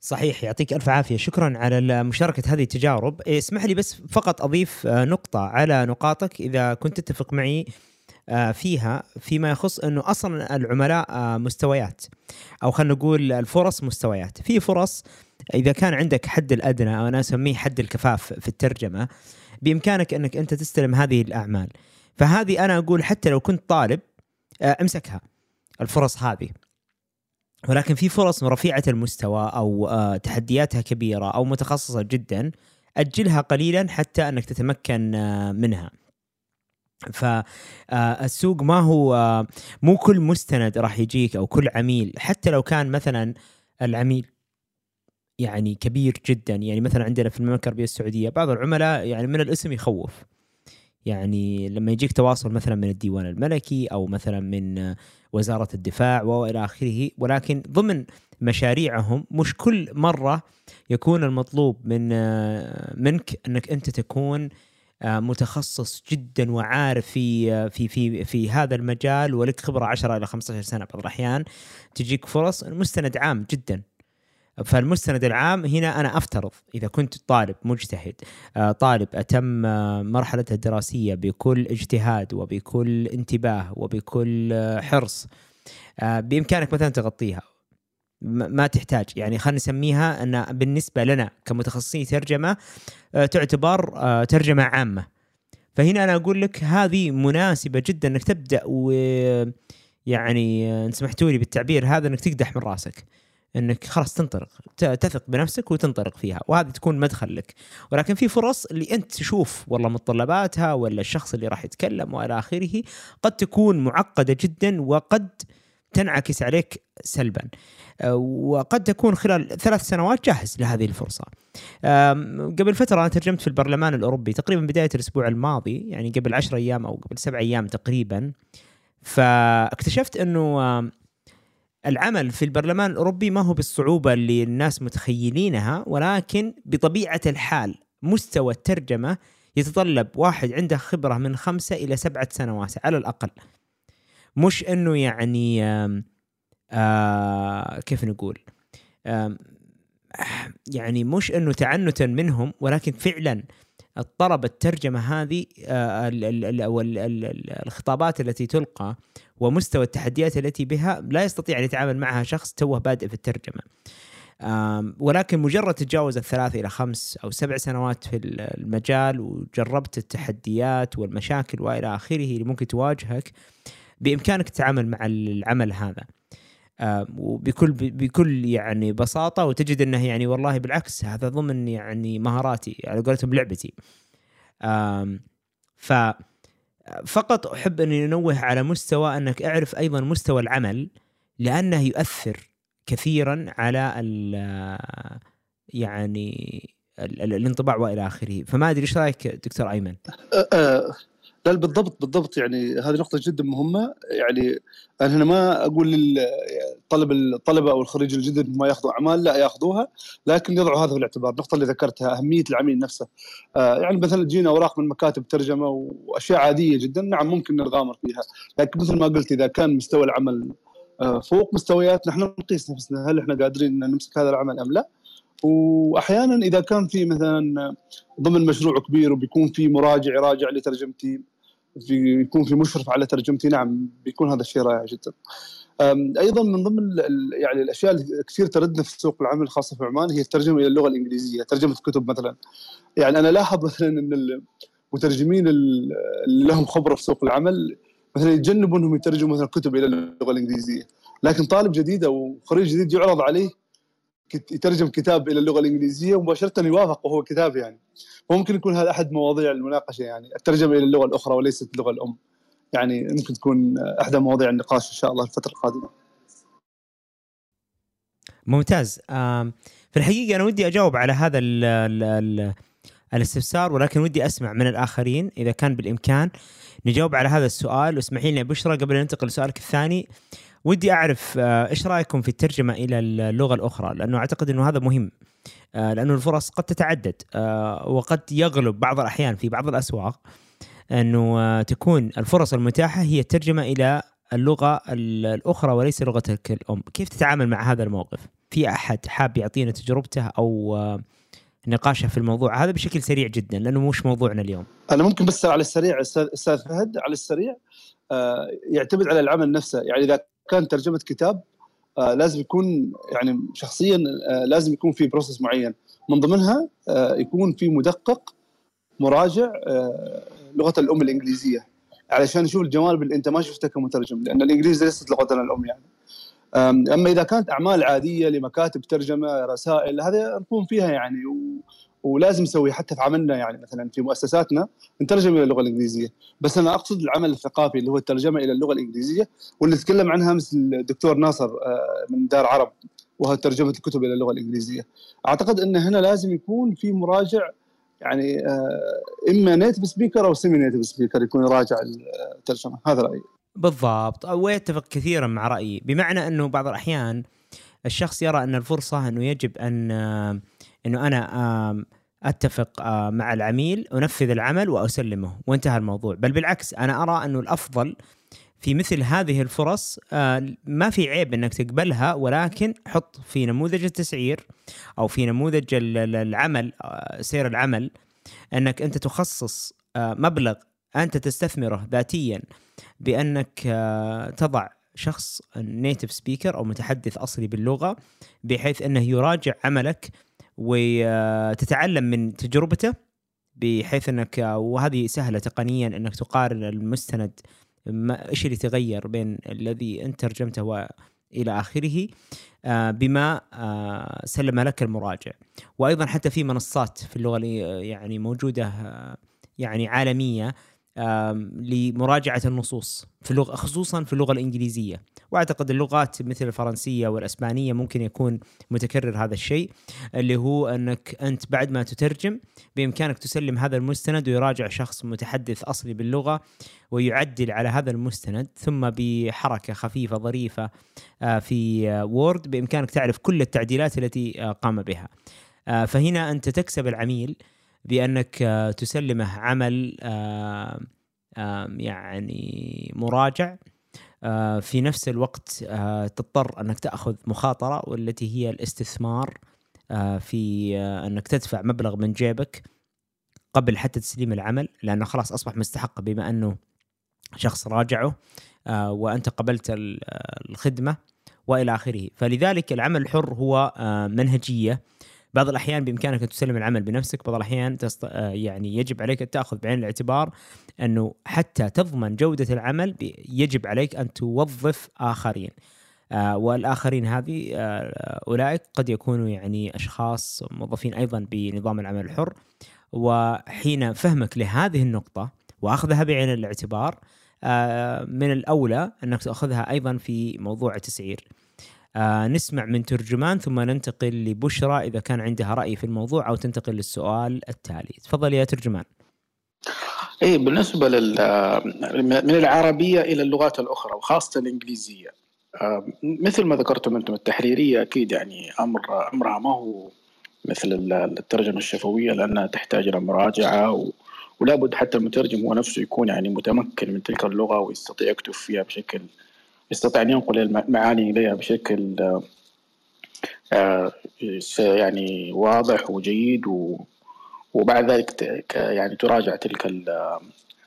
صحيح يعطيك ألف عافية. شكرا على مشاركة هذه التجارب. اسمح لي بس فقط أضيف نقطة على نقاطك إذا كنت تتفق معي فيها فيما يخص إنه أصلا العملاء مستويات أو خلينا نقول الفرص مستويات. في فرص إذا كان عندك حد الأدنى أو أنا أسميه حد الكفاف في الترجمة بإمكانك إنك أنت تستلم هذه الأعمال. فهذه أنا أقول حتى لو كنت طالب أمسكها الفرص هذه. ولكن في فرص رفيعة المستوى أو تحدياتها كبيرة أو متخصصة جدا أجلها قليلا حتى أنك تتمكن منها. فالسوق ما هو مو كل مستند راح يجيك أو كل عميل. حتى لو كان مثلا العميل يعني كبير جدا يعني مثلا عندنا في المملكة العربية السعودية بعض العملاء يعني من الاسم يخوف. يعني لما يجيك تواصل مثلا من الديوان الملكي أو مثلا من وزارة الدفاع والى آخره ولكن ضمن مشاريعهم مش كل مرة يكون المطلوب من منك إنك أنت تكون متخصص جدا وعارف في في في في هذا المجال ولك خبرة 10 إلى 15 سنة بعض الأحيان تجيك فرص مستند عام جدا. فالمستند العام هنا أنا أفترض إذا كنت طالب مجتهد طالب أتم مرحلته الدراسية بكل اجتهاد وبكل انتباه وبكل حرص بإمكانك مثلا تغطيها. ما تحتاج. يعني خلينا نسميها أن بالنسبة لنا كمتخصصين ترجمة تعتبر ترجمة عامة. فهنا أنا أقول لك هذه مناسبة جدا إنك تبدأ و يعني إن سمحتوا لي بالتعبير هذا إنك تقدح من راسك. إنك خلاص تنطلق تثق بنفسك وتنطلق فيها وهذه تكون مدخل لك. ولكن في فرص اللي أنت تشوف والله متطلباتها ولا الشخص اللي راح يتكلم وإلى آخره قد تكون معقدة جدا وقد تنعكس عليك سلبا. أه، وقد تكون خلال ثلاث سنوات جاهز لهذه الفرصة. أم، قبل فترة أنا ترجمت في البرلمان الأوروبي تقريبا بداية الأسبوع الماضي يعني قبل عشر أيام أو قبل سبع أيام تقريبا فاكتشفت أم، العمل في البرلمان الأوروبي ما هو بالصعوبة اللي الناس متخيلينها ولكن بطبيعة الحال مستوى الترجمة يتطلب واحد عنده خبرة من خمسة إلى سبعة سنوات على الأقل. مش إنه يعني آه كيف نقول؟ يعني مش إنه تعنتا منهم ولكن فعلا الطلب الترجمة هذه آه، ال- الخطابات التي تلقى ومستوى التحديات التي بها لا يستطيع أن يتعامل معها شخص توه بادئ في الترجمة. ولكن مجرد تجاوز الثلاث إلى خمس أو سبع سنوات في ال- المجال وجربت التحديات والمشاكل وإلى آخره اللي ممكن تواجهك بإمكانك تتعامل مع العمل هذا. آم، وبكل بكل يعني بساطة وتجد إنه يعني والله بالعكس هذا ضمن يعني مهاراتي على قولتهم لعبتي. ف فقط أحب اني انوه على مستوى أنك أعرف أيضا مستوى العمل لأنه يؤثر كثيرا على ال يعني ال- ال- الانطباع وإلى آخره. فما أدري إيش رأيك دكتور أيمن؟ آه، آه، لا بالضبط بالضبط يعني هذه نقطة جدا مهمة. يعني أنا هنا ما أقول للطلب الطلبة أو الخريج الجدد ما يأخذوا أعمال لا يأخذوها لكن يضعوا هذا في الاعتبار. النقطة اللي ذكرتها أهمية العميل نفسه. آه، يعني مثلا تجينا أوراق من مكاتب ترجمة وأشياء عادية جدا نعم ممكن نتغامر فيها. لكن مثل ما قلت إذا كان مستوى العمل آه، فوق مستوياتنا إحنا نقيس نفسنا هل إحنا قادرين نمسك هذا العمل أم لا؟ وأحيانا إذا كان في مثلا ضمن مشروع كبير وبيكون في مراجع يراجع لترجمتي في يكون في مشرف على ترجمتي نعم بيكون هذا الشيء رائع جدا. أيضا من ضمن يعني الأشياء اللي كثير تردنا في سوق العمل الخاصه في عمان هي الترجمة إلى اللغة الإنجليزية ترجمة كتب مثلا. يعني أنا لاحظ مثلا إن المترجمين ال- اللي لهم خبرة في سوق العمل مثلا يتجنبوا إنهم يترجموا مثلا كتب إلى اللغة الإنجليزية. لكن طالب جديد أو خريج جديد يعرض عليه يترجم كتاب إلى اللغة الإنجليزية ومباشره يوافق وهو كتاب يعني. ممكن يكون هذا أحد مواضيع المناقشة يعني. الترجمة إلى اللغة الأخرى وليست اللغة الأم. يعني ممكن تكون احدى مواضيع النقاش إن شاء الله الفترة القادمة. ممتاز. في الحقيقة أنا ودي أجاوب على هذا ال ال ال الاستفسار ولكن ودي أسمع من الآخرين إذا كان بالإمكان نجاوب على هذا السؤال. واسمحي لي بشرى قبل أن ننتقل لسؤالك الثاني. ودي أعرف آه، إيش رأيكم في الترجمة إلى اللغة الأخرى لأنه أعتقد إنه هذا مهم آه، لأنه الفرص قد تتعدد آه، وقد يغلب بعض الأحيان في بعض الأسواق إنه تكون الفرص المتاحة هي الترجمة إلى اللغة ال- الأخرى وليس لغتك الأم، كيف تتعامل مع هذا الموقف؟ في أحد حاب يعطينا تجربته أو نقاشه في الموضوع هذا بشكل سريع جدا لأنه مش موضوعنا اليوم. أنا ممكن بس على السريع أستاذ فهد على السريع يعتمد على العمل نفسه يعني إذا كان ترجمة كتاب آه، لازم يكون يعني شخصيا آه، لازم يكون في بروسس معين من ضمنها آه، يكون في مدقق مراجع لغة الأم الإنجليزية علشان يشوف الجوانب اللي أنت ما شفتها كمترجم لأن الانجليزي ليست لغتنا الأم يعني أما إذا كانت أعمال عادية لمكاتب ترجمة رسائل هذا نقوم فيها يعني. ولازم نسوي حتى في عملنا يعني مثلا في مؤسساتنا نترجم إلى اللغة الإنجليزية. بس أنا أقصد العمل الثقافي اللي هو الترجمة إلى اللغة الإنجليزية واللي تكلم عنها مثل الدكتور ناصر آه، من دار عرب وهو ترجمة الكتب إلى اللغة الإنجليزية. أعتقد إن هنا لازم يكون في مراجع يعني آه، إما نيتف سبيكر أو سيمي نيتف سبيكر يكون يراجع الترجمة. هذا رأيي. بالضبط. ويتفق كثيرا مع رأيي. بمعنى أنه بعض الأحيان الشخص يرى أن الفرصة أنه يجب أن آه، إنه أنا أتفق مع العميل أنفذ العمل وأسلمه. وانتهى الموضوع. بل بالعكس أنا أرى أنه الأفضل في مثل هذه الفرص ما في عيب إنك تقبلها ولكن حط في نموذج التسعير أو في نموذج ال- ال- العمل سير العمل إنك أنت تخصص مبلغ أنت تستثمره ذاتيا بأنك تضع شخص نيتف سبيكر أو متحدث أصلي باللغة بحيث إنه يراجع عملك وتتعلم من تجربته بحيث إنك وهذه سهلة تقنيا إنك تقارن المستند إيش اللي تغير بين الذي أنت ترجمته إلى آخره آه، بما آه، سلم لك المراجع. وأيضا حتى في منصات في اللغة يعني موجودة آه، يعني عالمية لمراجعة النصوص في اللغة خصوصا في اللغة الإنجليزية. وأعتقد اللغات مثل الفرنسية والإسبانية ممكن يكون متكرر هذا الشيء اللي هو أنك أنت بعد ما تترجم بإمكانك تسلم هذا المستند ويراجع شخص متحدث أصلي باللغة ويعدل على هذا المستند ثم بحركة خفيفة ظريفة آه، في وورد بإمكانك تعرف كل التعديلات التي آه، قام بها. آه، فهنا أنت تكسب العميل بأنك تسلمه عمل يعني مراجع آه، في نفس الوقت آه، تضطر أنك تأخذ مخاطرة والتي هي الاستثمار آه، في أنك تدفع مبلغ من جيبك قبل حتى تسليم العمل لأنه خلاص أصبح مستحق بما أنه شخص راجعه وأنت قبلت الخدمة وإلى آخره. فلذلك العمل الحر هو منهجية بعض الأحيان بإمكانك أن تسلم العمل بنفسك بعض الأحيان تست... آه، يعني يجب عليك أن تأخذ بعين الاعتبار أنه حتى تضمن جودة العمل يجب عليك أن توظف آخرين. آه والآخرين هذه آه أولئك قد يكونوا يعني أشخاص موظفين أيضا بنظام العمل الحر. وحين فهمك لهذه النقطة وأخذها بعين الاعتبار من الأولى أنك تأخذها أيضا في موضوع التسعير. آه نسمع من ترجمان ثم ننتقل لبشرى إذا كان عندها رأي في الموضوع أو تنتقل للسؤال التالي. تفضل يا ترجمان. اي بالنسبة لل من العربية إلى اللغات الأخرى وخاصة الإنجليزية آه، مثل ما ذكرتم أنتم التحريرية أكيد يعني أمر أمرها ما هو مثل الترجمة الشفوية لأنها تحتاج إلى مراجعة و... ولا بد حتى المترجم هو نفسه يكون يعني متمكن من تلك اللغة ويستطيع يكتب فيها بشكل يستطيع أن ينقل المعاني إليها بشكل آه، يعني واضح وجيد وبعد ذلك يعني تراجع تلك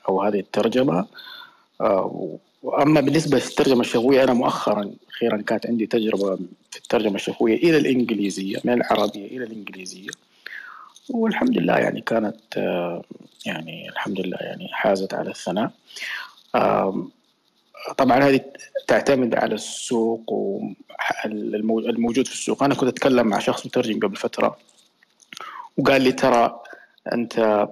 أو هذه الترجمة. آه، أما بالنسبة للترجمة الشفوية أنا مؤخرا أخيرا كانت عندي تجربة في الترجمة الشفوية إلى الإنجليزية من العربية إلى الإنجليزية. والحمد لله يعني كانت آه، يعني الحمد لله يعني حازت على الثناء. طبعا هذه تعتمد على السوق والموجود في السوق. أنا كنت أتكلم مع شخص مترجم قبل فترة وقال لي ترى أنت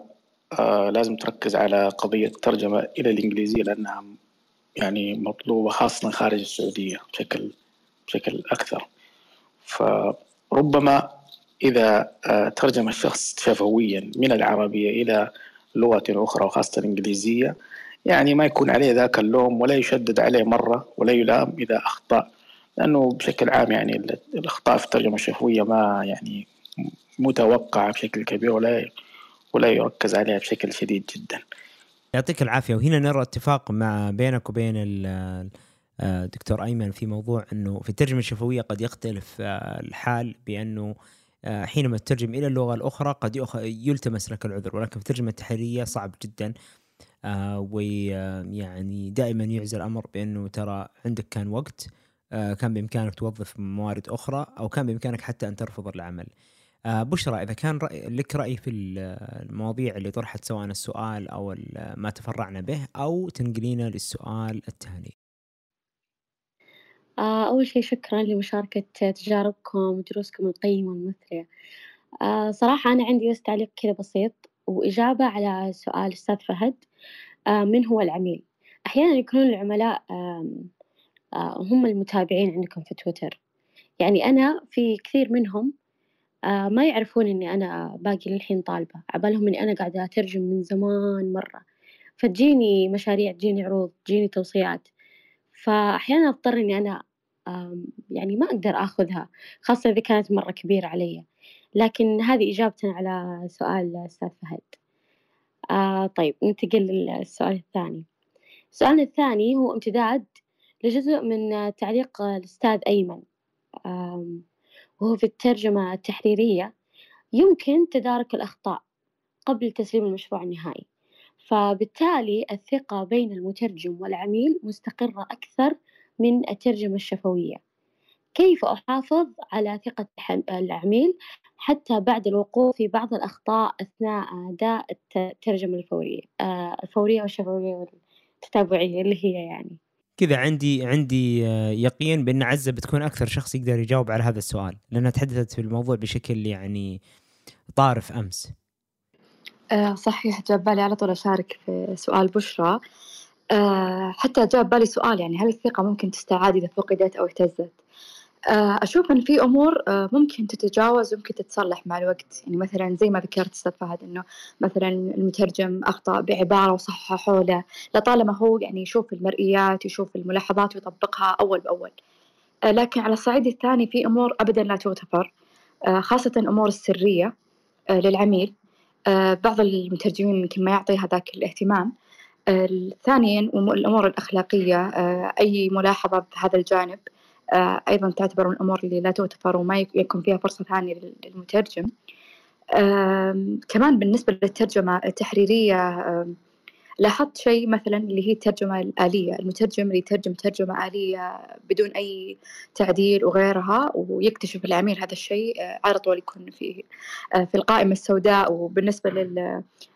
آه لازم تركز على قضية الترجمة إلى الإنجليزية لأنها يعني مطلوبة خاصة خارج السعودية بشكل بشكل أكثر. فربما إذا آه ترجم الشخص شفويا من العربية إلى لغة أخرى وخاصة الإنجليزية يعني ما يكون عليه ذاك اللوم ولا يشدد عليه مرة ولا يلام إذا أخطأ. لأنه بشكل عام يعني الأخطاء في الترجمة الشفوية ما يعني متوقعة بشكل كبير ولا ولا يركز عليها بشكل شديد جدا. يعطيك العافية. وهنا نرى اتفاق مع بينك وبين الدكتور أيمن في موضوع أنه في الترجمة الشفوية قد يختلف الحال بأنه حينما تترجم إلى اللغة الأخرى قد يلتمس لك العذر ولكن في الترجمة التحريرية صعب جدا آه ويعني دائما يعزى الأمر بأنه ترى عندك كان وقت آه كان بإمكانك توظف موارد أخرى أو كان بإمكانك حتى أن ترفض العمل. آه بشرى إذا كان رأي لك رأي في المواضيع اللي طرحت سواء السؤال أو ما تفرعنا به أو تنقلينا للسؤال الثاني. آه أول شيء شكرا لمشاركة تجاربكم ودروسكم القيمة والمثرية آه صراحة أنا عندي بس تعليق كذا بسيط وإجابة على سؤال أستاذ فهد آه، من هو العميل. أحيانا يكونون العملاء آه، هم المتابعين عندكم في تويتر. يعني أنا في كثير منهم آه، ما يعرفون إني أنا باقي للحين طالبة. عبالهم إني أنا قاعدة أترجم من زمان مرة. فتجيني مشاريع تجيني عروض تجيني توصيات. فأحيانا أضطر إني أنا يعني ما أقدر آخذها خاصة إذا كانت مرة كبيرة علي. لكن هذه إجابة على سؤال أستاذ فهد. آه طيب ننتقل للسؤال الثاني. سؤالنا الثاني هو امتداد لجزء من تعليق الأستاذ أيمن. وهو في الترجمة التحريرية. يمكن تدارك الأخطاء قبل تسليم المشروع النهائي. فبالتالي الثقة بين المترجم والعميل مستقرة أكثر من الترجمة الشفوية. كيف أحافظ على ثقة العميل حتى بعد الوقوع في بعض الأخطاء أثناء أداء الترجمة الفورية آه، الفورية والشفوية والتتابعية اللي هي يعني. كذا عندي عندي آه، يقين بأن عزة بتكون أكثر شخص يقدر يجاوب على هذا السؤال لأنها تحدثت في الموضوع بشكل يعني طارف أمس. آه صحيح جاب بالي على طول أشارك في سؤال بشرى. حتى جاب بالي سؤال يعني هل الثقة ممكن تستعاد إذا فقدت أو اهتزت؟ أشوف إن في أمور آه ممكن تتجاوز وممكن تتصلح مع الوقت. يعني مثلا زي ما ذكرت أستاذ فهد إنه مثلا المترجم أخطأ بعبارة وصححوا له لطالما هو يعني يشوف المرئيات يشوف الملاحظات ويطبقها أول بأول. آه لكن على الصعيد الثاني في أمور أبدا لا تغتفر آه خاصة أمور السرية آه للعميل. آه، بعض المترجمين يمكن ما يعطي هذاك الاهتمام. آه، ثانيا الأمور الأخلاقية آه، أي ملاحظة بهذا الجانب. أيضا تعتبر من الأمور اللي لا تغتفر وما يكون فيها فرصة ثانية للمترجم. كمان بالنسبة للترجمة التحريرية لاحظت شيء مثلا اللي هي الترجمة الآلية المترجم اللي يترجم ترجمة آلية بدون أي تعديل وغيرها ويكتشف العميل هذا الشيء آه، على طول يكون في آه، في القائمة السوداء وبالنسبة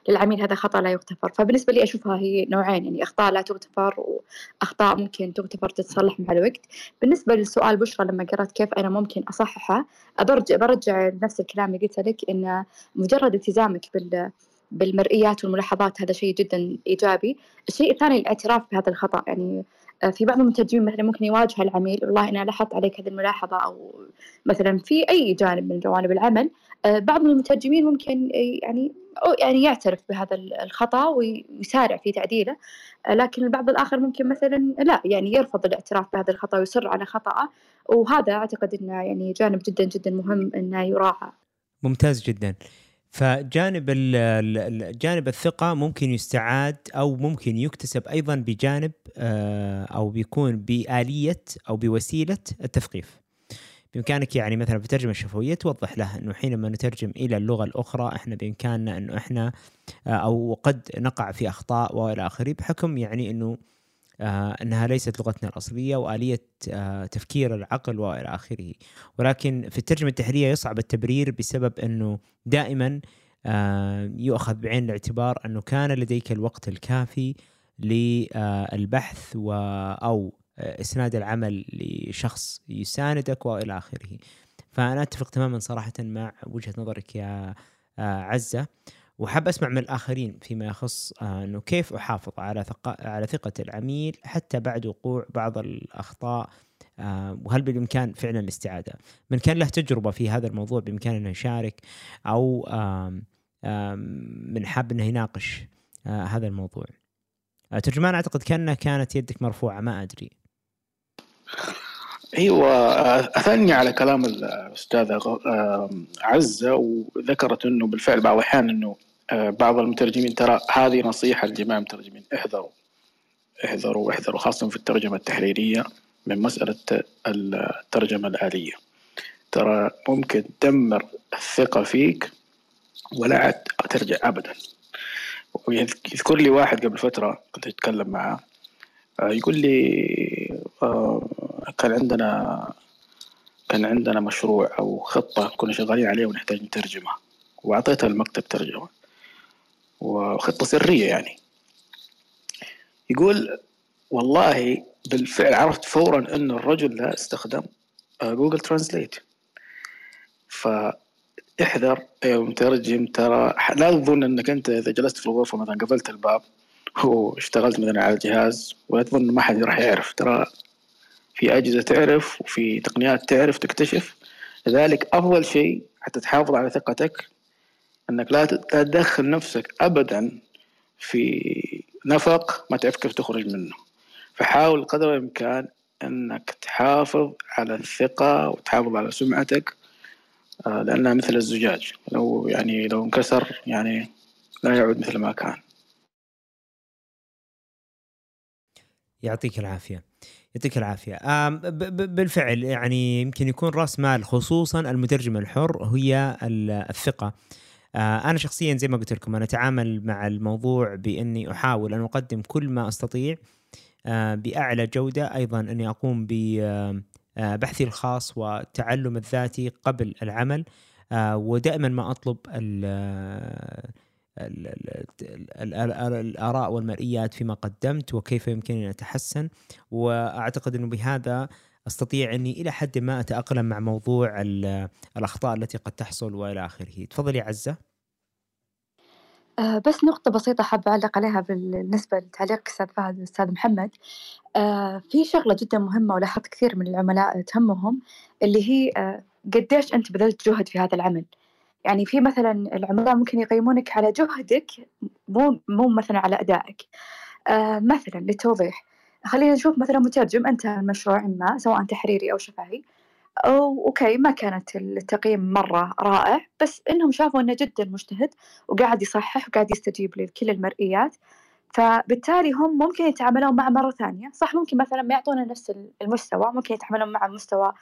للعميل هذا خطأ لا يغتفر. فبالنسبة لي أشوفها هي نوعين يعني أخطاء لا تغتفر وأخطاء ممكن تغتفر تتصلح مع الوقت. بالنسبة للسؤال بشرى لما قرأت كيف أنا ممكن أصححها برجع برجع نفس الكلام اللي قلت لك إن مجرد التزامك بال بالمرئيات والملاحظات هذا شيء جدا إيجابي. الشيء الثاني الاعتراف بهذا الخطأ. يعني آه، في بعض المترجمين مثلا ممكن يواجه العميل والله أنا لاحظت عليك هذه الملاحظة أو مثلا في أي جانب من جوانب العمل آه، بعض المترجمين ممكن يعني يعني يعترف بهذا الخطأ ويسارع في تعديله. آه، لكن البعض الآخر ممكن مثلا لا يعني يرفض الاعتراف بهذا الخطأ ويصر على خطأه. وهذا أعتقد أنه يعني جانب جدا جدا مهم أنه يراعى. ممتاز جدا. فجانب جانب الثقة ممكن يستعاد أو ممكن يكتسب أيضا بجانب آه، أو بيكون بآلية أو بوسيلة التثقيف. بإمكانك يعني مثلا في الترجمة الشفوية توضح له أنه حينما نترجم إلى اللغة الأخرى إحنا بإمكاننا أنه إحنا آه، أو قد نقع في أخطاء وإلى آخره بحكم يعني أنه آه، إنها ليست لغتنا الأصلية وآلية آه، تفكير العقل وإلى آخره. ولكن في الترجمة التحريرية يصعب التبرير بسبب إنه دائما آه، يؤخذ بعين الاعتبار إنه كان لديك الوقت الكافي للبحث و أو إسناد العمل لشخص يساندك وإلى آخره. فأنا أتفق تماما صراحة مع وجهة نظرك يا عزة. وحاب أسمع من الآخرين فيما يخص آه، إنه كيف أحافظ على على ثقة العميل حتى بعد وقوع بعض الأخطاء آه، وهل بالإمكان فعلا الاستعادة؟ من كان له تجربة في هذا الموضوع بامكانه انه يشارك أو من حاب انه يناقش آه، هذا الموضوع. ترجمان أعتقد كانها كانت يدك مرفوعة ما أدري. أيوه أثني على كلام الأستاذة عزة وذكرت إنه بالفعل بعض الأحيان إنه بعض المترجمين ترى هذه نصيحة لجميع المترجمين احذروا. احذروا احذروا خاصة في الترجمة التحريرية من مسألة الترجمة الآلية. ترى ممكن تدمر الثقة فيك ولا عاد ترجع أبدا. يذكر لي واحد قبل فترة كنت أتكلم معاه آه، يقول لي آه، كان عندنا كان عندنا مشروع أو خطة كنا شغالين عليه ونحتاج نترجمها وأعطيتها المكتب ترجمة. وخطة سرية يعني. يقول والله بالفعل عرفت فورا أن الرجل لا استخدم Google Translate فاحذر يا مترجم ترى لا تظن إنك أنت إذا جلست في الغرفة مثلا قفلت الباب واشتغلت مثلا على الجهاز ولا تظن ما حد راح يعرف. ترى في أجهزة تعرف وفي تقنيات تعرف تكتشف. لذلك افضل شيء حتى تحافظ على ثقتك أنك لا تدخل نفسك ابدا في نفق ما تعرف كيف تخرج منه. فحاول قدر الإمكان أنك تحافظ على الثقة وتحافظ على سمعتك آه، لأنها مثل الزجاج. لو يعني لو انكسر يعني لا يعود مثل ما كان. يعطيك العافية. يعطيك العافية. بالفعل يعني يمكن يكون رأس مال خصوصا المترجم الحر هي الثقة. أنا شخصيا زي ما قلت لكم أنا أتعامل مع الموضوع بإني أحاول أن أقدم كل ما أستطيع آه، بأعلى جودة أيضا أني أقوم ببحثي آه، الخاص والتعلم الذاتي قبل العمل ودائما ما أطلب الآراء والمرئيات فيما قدمت وكيف يمكنني أن أتحسن. وأعتقد أنه بهذا أستطيع أني إلى حد ما أتأقلم مع موضوع الأخطاء التي قد تحصل وإلى آخره. تفضلي عزة. آه بس نقطة بسيطة حابة أعلق عليها بالنسبة لتعليق أستاذ فهد والأستاذ محمد. آه في شغلة جدا مهمة ولاحظت كثير من العملاء تهمهم اللي هي آه قديش أنت بذلت جهد في هذا العمل. يعني في مثلا العملاء ممكن يقيمونك على جهدك مو مو مثلا على أدائك. مثلا للتوضيح خلينا نشوف مثلا مترجم انتهى المشروع ما سواء تحريري أو شفهي. أوكي ما كانت التقييم مرة رائع بس إنهم شافوا إنه جدا مجتهد وقاعد يصحح وقاعد يستجيب لكل المرئيات. فبالتالي هم ممكن يتعاملون معه مرة ثانية. صح ممكن مثلا ما يعطونا نفس المستوى ممكن يتعاملون مع مستوى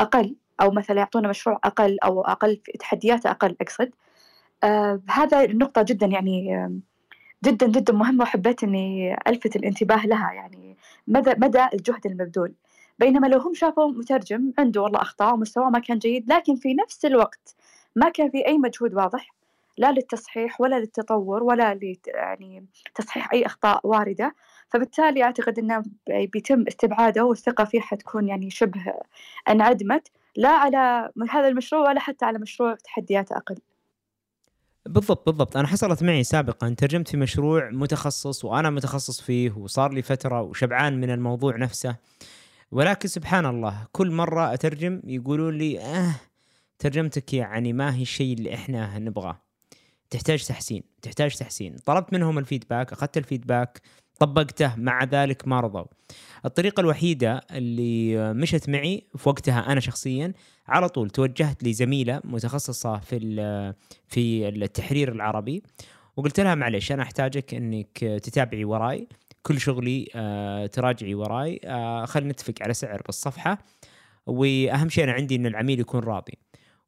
أقل أو مثلا يعطونا مشروع أقل أو أقل تحديات أقل أقصد. آه هذا النقطة جدا يعني جدا جدا مهمة وحبيت إني ألفت الانتباه لها. يعني مدى مدى الجهد المبذول. بينما لو هم شافوا مترجم عنده والله أخطاء ومستواه ما كان جيد لكن في نفس الوقت ما كان في أي مجهود واضح لا للتصحيح ولا للتطور ولا يعني تصحيح أي أخطاء واردة. فبالتالي أعتقد أنه بيتم استبعاده والثقة فيه حتكون يعني شبه انعدمت لا على هذا المشروع ولا حتى على مشروع تحديات أقل. بالضبط بالضبط. أنا حصلت معي سابقا ترجمت في مشروع متخصص وأنا متخصص فيه وصار لي فترة وشبعان من الموضوع نفسه. ولكن سبحان الله كل مرة أترجم يقولون لي آه ترجمتك يعني ما هي الشيء اللي إحنا نبغاه. تحتاج تحسين تحتاج تحسين. طلبت منهم الفيدباك أخذت الفيدباك طبقته مع ذلك ما رضوا. الطريقة الوحيدة اللي مشت معي في وقتها أنا شخصيا على طول توجهت لزميلة متخصصة في في التحرير العربي وقلت لها معلش أنا أحتاجك أنك تتابعي وراي. كل شغلي آه، تراجعي وراي. آه، خلينا نتفق على سعر بالصفحة. وأهم شيء أنا عندي أن العميل يكون راضي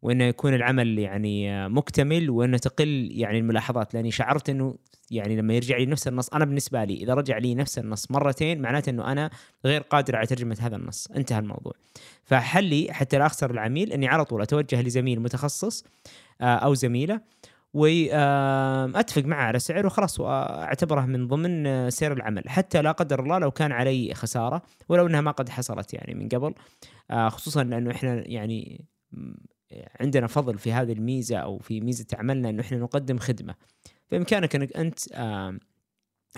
وإنه يكون العمل يعني مكتمل وإنه تقل يعني الملاحظات. لأني شعرت إنه يعني لما يرجع لي نفس النص أنا بالنسبة لي إذا رجع لي نفس النص مرتين معناته إنه أنا غير قادر على ترجمة هذا النص. انتهى الموضوع. فحلي حتى لا أخسر العميل إني على طول أتوجه لزميل متخصص آه، أو زميلة. واتفق معه على سعر وخلاص وأعتبره من ضمن سير العمل. حتى لا قدر الله لو كان علي خسارة ولو إنها ما قد حصلت يعني من قبل آه، خصوصا لأنه إحنا يعني عندنا فضل في هذه الميزة أو في ميزة عملنا إنه إحنا نقدم خدمة. بامكانك إنك أنت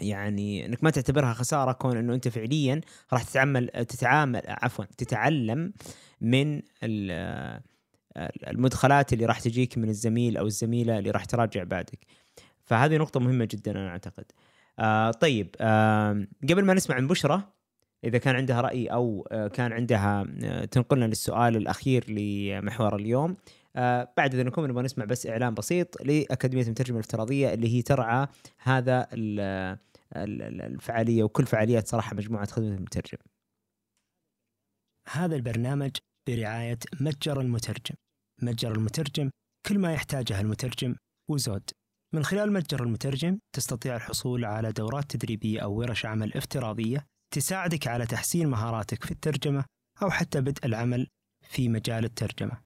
يعني إنك ما تعتبرها خسارة كون إنه أنت فعليا راح تتعامل تتعامل عفوا تتعلم من المدخلات اللي راح تجيك من الزميل أو الزميلة اللي راح تراجع بعدك فهذه نقطة مهمة جدا أنا أعتقد آه طيب آه قبل ما نسمع من بشرى إذا كان عندها رأي أو آه، كان عندها آه، تنقلنا للسؤال الأخير لمحور اليوم آه بعد إذنكم نبغى نسمع بس إعلان بسيط لأكاديمية المترجمة الافتراضية اللي هي ترعى هذا الفعالية وكل فعاليات صراحة مجموعة خدمة المترجم. هذا البرنامج برعاية متجر المترجم. متجر المترجم كل ما يحتاجه المترجم وزود. من خلال متجر المترجم تستطيع الحصول على دورات تدريبية أو ورش عمل افتراضية تساعدك على تحسين مهاراتك في الترجمة أو حتى بدء العمل في مجال الترجمة.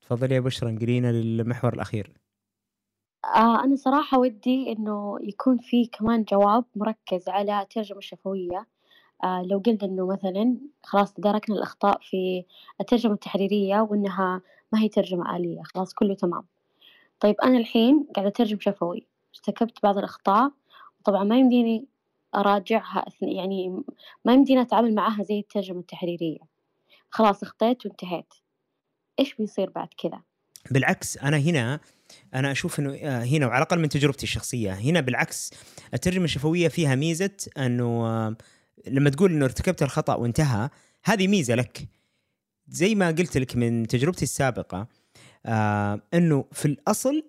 تفضلي يا بشرى انقلينا للمحور الأخير. آه أنا صراحة ودي إنه يكون في كمان جواب مركز على الترجمة الشفوية لو قلنا إنه مثلا خلاص تداركنا الأخطاء في الترجمة التحريرية وإنها ما هي ترجمة آلية خلاص كله تمام. طيب أنا الحين قاعدة أترجم شفوي ارتكبت بعض الأخطاء طبعا ما يمديني أراجعها يعني ما يمديني أتعامل معاها زي الترجمة التحريرية. خلاص أخطيت وانتهيت. إيش بيصير بعد كذا؟ بالعكس أنا هنا أنا أشوف إنه آه، هنا وعلى الأقل من تجربتي الشخصية هنا بالعكس الترجمة الشفوية فيها ميزة إنه آه، لما تقول إنه ارتكبت الخطأ وانتهى هذه ميزة لك. زي ما قلت لك من تجربتي السابقة آه إنه في الأصل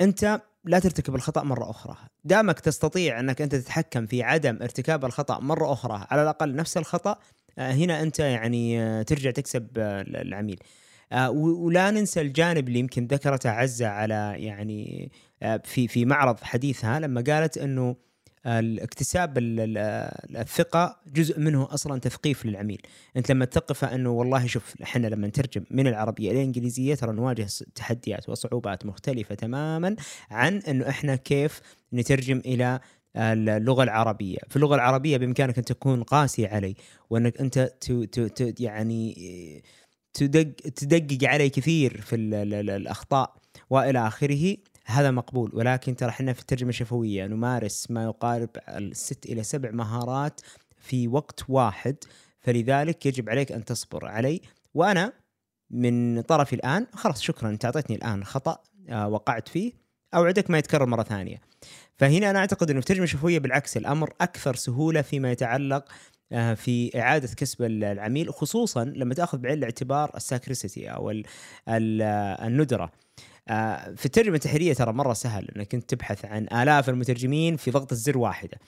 أنت لا ترتكب الخطأ مرة أخرى. دامك تستطيع إنك أنت تتحكم في عدم ارتكاب الخطأ مرة أخرى على الأقل نفس الخطأ آه هنا أنت يعني آه ترجع تكسب آه العميل. آه ولا ننسى الجانب اللي يمكن ذكرته عزة على يعني آه في في معرض حديثها لما قالت إنه الاكتساب الثقة جزء منه أصلا تثقيف للعميل. أنت لما تثقفه انه والله شوف إحنا لما نترجم من العربية إلى الإنجليزية ترى نواجه تحديات وصعوبات مختلفة تماما عن إنه إحنا كيف نترجم إلى اللغة العربية. في اللغة العربية بإمكانك أن تكون قاسي علي وأنك أنت ت ت ت يعني تدق تدقق علي كثير في الأخطاء وإلى آخره. هذا مقبول ولكن ترى إحنا في الترجمة الشفويه نمارس ما يقارب الست إلى سبع مهارات في وقت واحد فلذلك يجب عليك أن تصبر علي. وأنا من طرفي الآن خلاص شكرا أنت أعطيتني الآن خطأ آه، وقعت فيه أوعدك ما يتكرر مرة ثانية. فهنا أنا أعتقد إنه في الترجمه الشفويه بالعكس الأمر أكثر سهولة فيما يتعلق آه، في إعادة كسب العميل خصوصا لما تأخذ بعين الاعتبار الساكريسيتي أو الندره آه، في الترجمة التحريرية ترى مرة سهل إنك أنت تبحث عن آلاف المترجمين في ضغطه زر واحدة.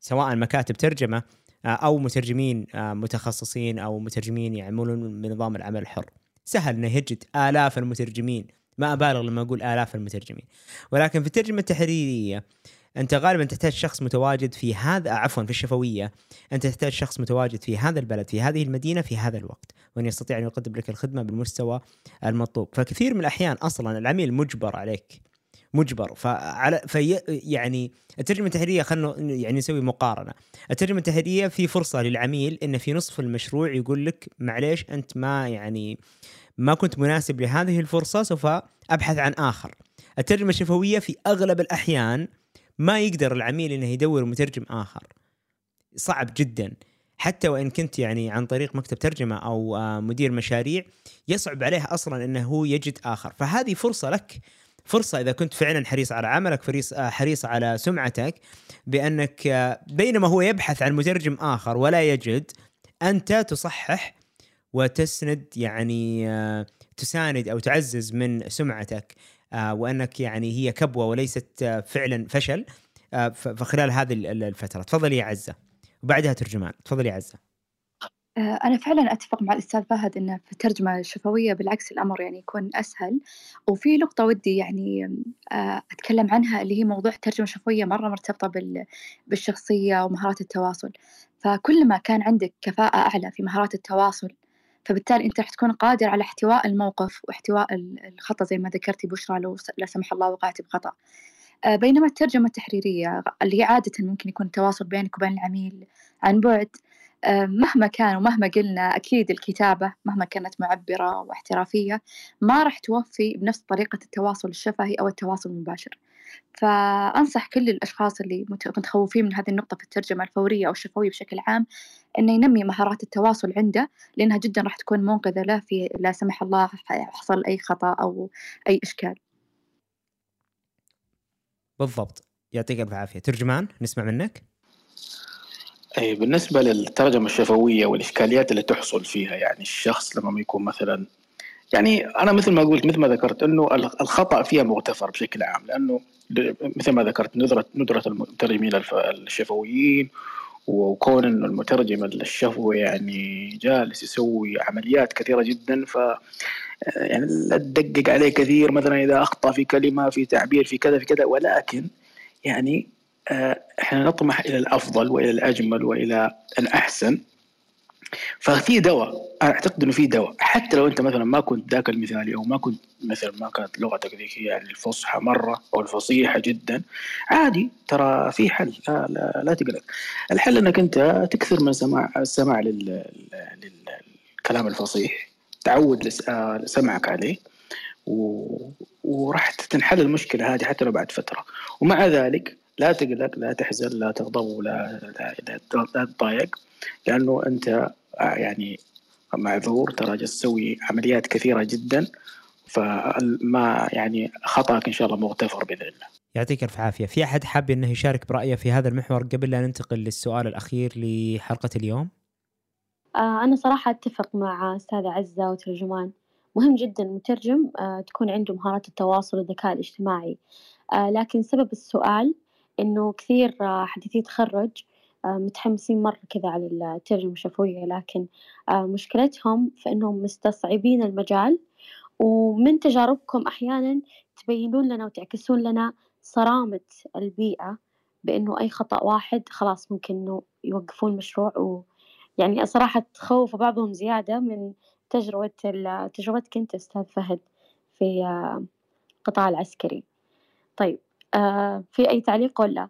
سواء مكاتب ترجمة آه، أو مترجمين متخصصين أو مترجمين يعملون بنظام العمل الحر. سهل إنه يجد آلاف المترجمين. ما أبالغ لما أقول آلاف المترجمين. ولكن في الترجمة التحريرية أنت غالبا تحتاج شخص متواجد في هذا عفوا في الشفوية. أنت تحتاج شخص متواجد في هذا البلد في هذه المدينة في هذا الوقت وأن يستطيع أن يقدم لك الخدمة بالمستوى المطلوب. فكثير من الأحيان أصلا العميل مجبر عليك مجبر. فعلى في يعني الترجمه التحريريه خلينا يعني نسوي مقارنة. الترجمه التحريريه في فرصة للعميل انه في نصف المشروع يقول لك معليش أنت ما يعني ما كنت مناسب لهذه الفرصة سوف أبحث عن آخر. الترجمه الشفوية في أغلب الأحيان ما يقدر العميل إنه يدور مترجم آخر. صعب جدا. حتى وإن كنت يعني عن طريق مكتب ترجمة أو آه، مدير مشاريع يصعب عليه أصلا إنه هو يجد آخر. فهذه فرصة لك. فرصة إذا كنت فعلا حريص على عملك آه، حريص على سمعتك بأنك آه، بينما هو يبحث عن مترجم آخر ولا يجد أنت تصحح وتسند يعني تساند أو تعزز من سمعتك. وأنك يعني هي كبوة وليست آه، فعلا فشل. آه، فخلال هذه الفترة. تفضلي يا عزة. وبعدها ترجمان. تفضلي يا عزة. أنا فعلا أتفق مع الأستاذ فهد إن في الترجمة الشفوية بالعكس الأمر يعني يكون أسهل. وفي نقطة ودي يعني أتكلم عنها اللي هي موضوع الترجمة الشفوية مرة مرتبطة بالشخصية ومهارات التواصل. فكل ما كان عندك كفاءة أعلى في مهارات التواصل فبالتالي أنت راح تكون قادر على احتواء الموقف واحتواء الخطأ زي ما ذكرتي بشرى لو لا سمح الله وقعتي بخطأ. آه، بينما الترجمة التحريرية اللي عادة ممكن يكون التواصل بينك وبين العميل عن بعد آه، مهما كان ومهما قلنا أكيد الكتابة مهما كانت معبرة واحترافية ما راح توفي بنفس طريقة التواصل الشفهي أو التواصل المباشر. فأنصح كل الأشخاص اللي متخوفين من هذه النقطة في الترجمة الفورية أو الشفوية بشكل عام إنه ينمي مهارات التواصل عنده لأنها جدا راح تكون منقذة له في لا سمح الله حصل أي خطأ أو أي إشكال. بالضبط. يعطيك ألف عافية. ترجمان نسمع منك؟ أي بالنسبة للترجمة الشفوية والإشكاليات اللي تحصل فيها يعني الشخص لما يكون مثلا يعني أنا مثل ما قلت مثل ما ذكرت أنه الخطأ فيها مغتفر بشكل عام لأنه مثل ما ذكرت ندرة ندرة المترجمين الشفويين وكون إنه المترجم الشفوي يعني جالس يسوي عمليات كثيرة جدا ف يعني لا تدقق عليه كثير مثلا إذا أخطأ في كلمة في تعبير في كذا في كذا. ولكن يعني آه، إحنا نطمح إلى الأفضل وإلى الأجمل وإلى الأحسن. ففي دواء أنا أعتقد إنه في دواء. حتى لو أنت مثلا ما كنت ذاك المثالي أو ما كنت مثلا ما كانت لغتك ذيك يعني الفصحى مرة أو الفصيحة جدا عادي ترى في حل. لا, لا, لا تقلق. الحل إنك أنت تكثر من سماع السماع لل... للكلام الفصيح. تعود سمعك عليه. و... وراح تنحل المشكلة هذه حتى لو بعد فترة. ومع ذلك لا تقلق لا تحزن لا تغضب ولا لا, لا, لا تضايق. لأنه أنت آه، يعني معذور ترى جالس تسوي عمليات كثيرة جدا فما يعني خطأك إن شاء الله مغتفر بإذن الله. يعطيك الف عافية، في أحد حاب إنه يشارك برأيه في هذا المحور قبل لا ننتقل للسؤال الأخير لحلقة اليوم؟ آه أنا صراحة أتفق مع أستاذة عزة وترجمان، مهم جدا المترجم آه تكون عنده مهارات التواصل والذكاء الاجتماعي، لكن سبب السؤال إنه كثير حديثي تخرج متحمسين مرة كذا على الترجمة الشفوية لكن آه، مشكلتهم في إنهم مستصعبين المجال. ومن تجاربكم أحيانا تبينون لنا وتعكسون لنا صرامة البيئة بإنه أي خطأ واحد خلاص ممكن إنه يوقفون المشروع ويعني صراحة تخوف بعضهم زيادة من تجربة تجربتك أنت أستاذ فهد في القطاع العسكري. طيب آه في أي تعليق ولا؟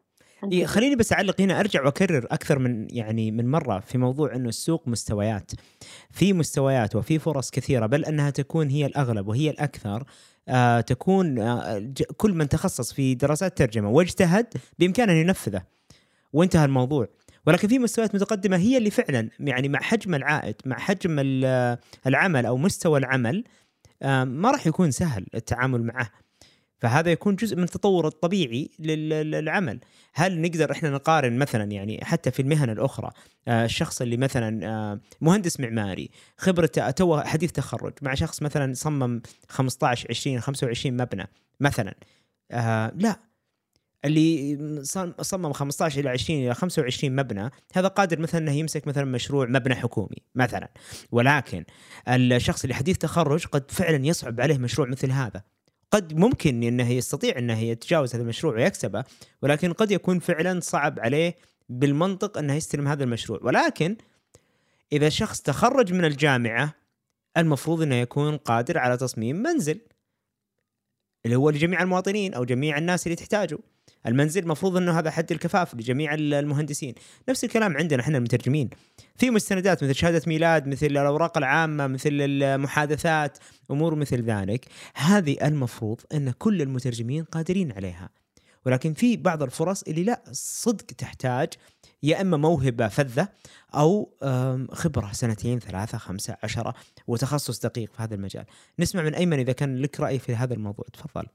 إيه خليني بس أعلق هنا أرجع وأكرر أكثر من يعني من مرة في موضوع إنه السوق مستويات. في مستويات وفي فرص كثيرة بل أنها تكون هي الأغلب وهي الأكثر. آه تكون آه كل من تخصص في دراسات ترجمة واجتهد بإمكانه أن ينفذه. وانتهى الموضوع. ولكن في مستويات متقدمة هي اللي فعلا يعني مع حجم العائد مع حجم العمل أو مستوى العمل آه ما راح يكون سهل التعامل معه. فهذا يكون جزء من التطور الطبيعي للعمل. هل نقدر إحنا نقارن مثلا يعني حتى في المهن الأخرى آه، الشخص اللي مثلا آه، مهندس معماري خبرته تو حديث تخرج مع شخص مثلا صمم 15 20 25 مبنى مثلا آه لا. اللي صمم 15 إلى 20 إلى 25 مبنى هذا قادر مثلا إنه يمسك مثلا مشروع مبنى حكومي مثلا. ولكن الشخص اللي حديث تخرج قد فعلا يصعب عليه مشروع مثل هذا. قد ممكن انه يستطيع انه يتجاوز هذا المشروع ويكسبه ولكن قد يكون فعلا صعب عليه بالمنطق إنه يستلم هذا المشروع. ولكن إذا شخص تخرج من الجامعة المفروض إنه يكون قادر على تصميم منزل اللي هو لجميع المواطنين أو جميع الناس اللي تحتاجه. المنزل المفروض إنه هذا حد الكفاف لجميع المهندسين. نفس الكلام عندنا إحنا المترجمين. في مستندات مثل شهادة ميلاد مثل الأوراق العامة مثل المحادثات أمور مثل ذلك. هذه المفروض إن كل المترجمين قادرين عليها. ولكن في بعض الفرص اللي لا صدق تحتاج يا إما موهبة فذة أو خبرة سنتين ثلاثة خمسة عشرة وتخصص دقيق في هذا المجال. نسمع من أيمن إذا كان لك رأي في هذا الموضوع. تفضل.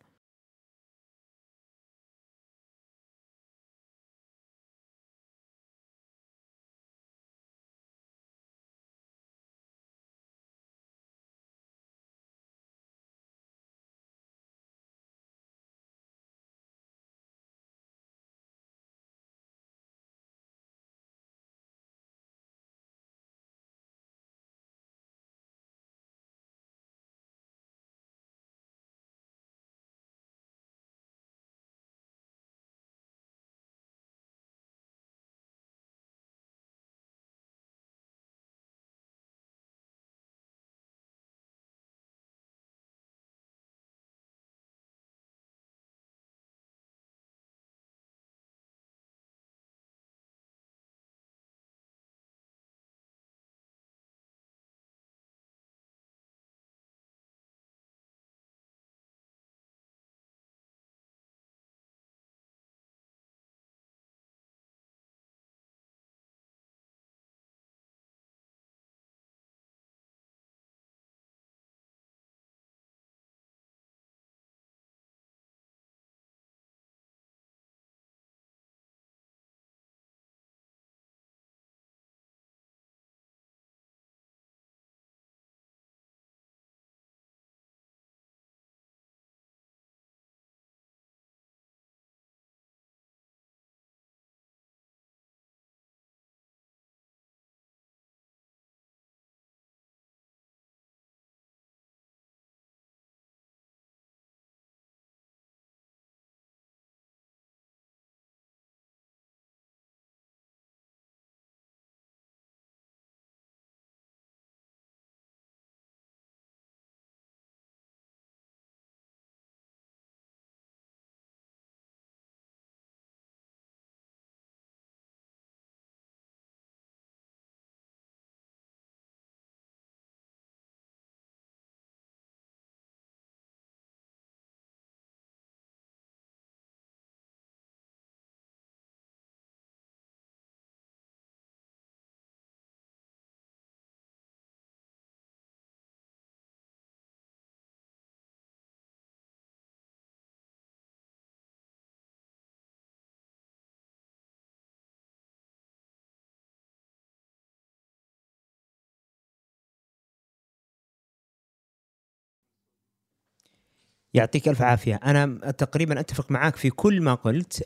يعطيك ألف عافية. أنا تقريبا أتفق معك في كل ما قلت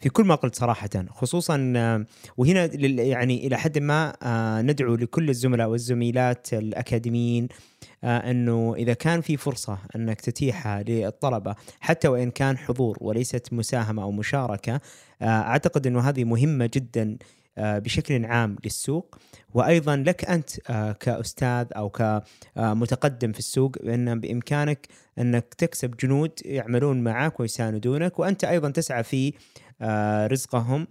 في كل ما قلت صراحة خصوصا وهنا يعني إلى حد ما ندعو لكل الزملاء والزميلات الأكاديميين آه، أنه إذا كان في فرصة أنك تتيحها للطلبة حتى وإن كان حضور وليست مساهمة أو مشاركة آه، أعتقد أنه هذه مهمة جدا بشكل عام للسوق. وأيضا لك أنت آه، كأستاذ أو كمتقدم في السوق بان بإمكانك إنك تكسب جنود يعملون معك ويساندونك وأنت أيضا تسعى في آه، رزقهم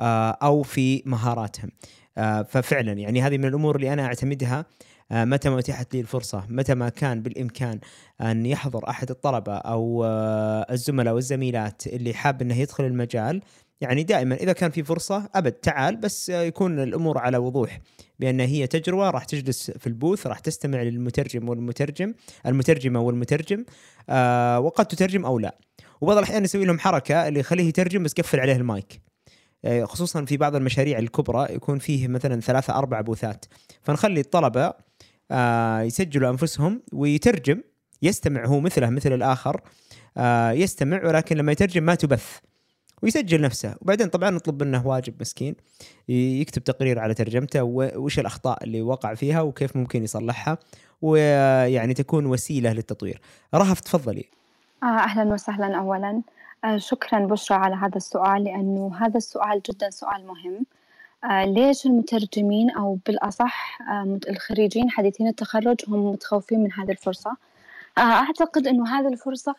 آه، أو في مهاراتهم. آه، ففعلا يعني هذه من الأمور اللي أنا أعتمدها آه، متى ما أتيحت لي الفرصة متى ما كان بالإمكان أن يحضر أحد الطلبة أو آه، الزملاء والزميلات اللي حاب إنه يدخل المجال يعني دائما إذا كان في فرصة أبد تعال بس يكون الأمور على وضوح بأن هي تجربه راح تجلس في البوث راح تستمع للمترجم والمترجم المترجمة والمترجم آه وقد تترجم أو لا. وبعض الأحيان نسوي لهم حركة اللي يخليه يترجم بس قفل عليه المايك. آه، خصوصا في بعض المشاريع الكبرى يكون فيه مثلا ثلاثة أربع بوثات. فنخلي الطلبة آه، يسجلوا أنفسهم ويترجم يستمع هو مثله مثل الآخر آه، يستمع ولكن لما يترجم ما تبث. ويسجل نفسه. وبعدين طبعا نطلب منه واجب مسكين يكتب تقرير على ترجمته وش الأخطاء اللي وقع فيها وكيف ممكن يصلحها ويعني تكون وسيلة للتطوير. رهف تفضلي. آه، أهلا وسهلا أولا. آه، شكرا بشرى على هذا السؤال لأنه هذا السؤال جدا سؤال مهم. آه، ليش المترجمين آه، مت- الخريجين حديثين التخرج هم متخوفين من هذه الفرصة؟ آه، أعتقد أنه هذه الفرصة آه،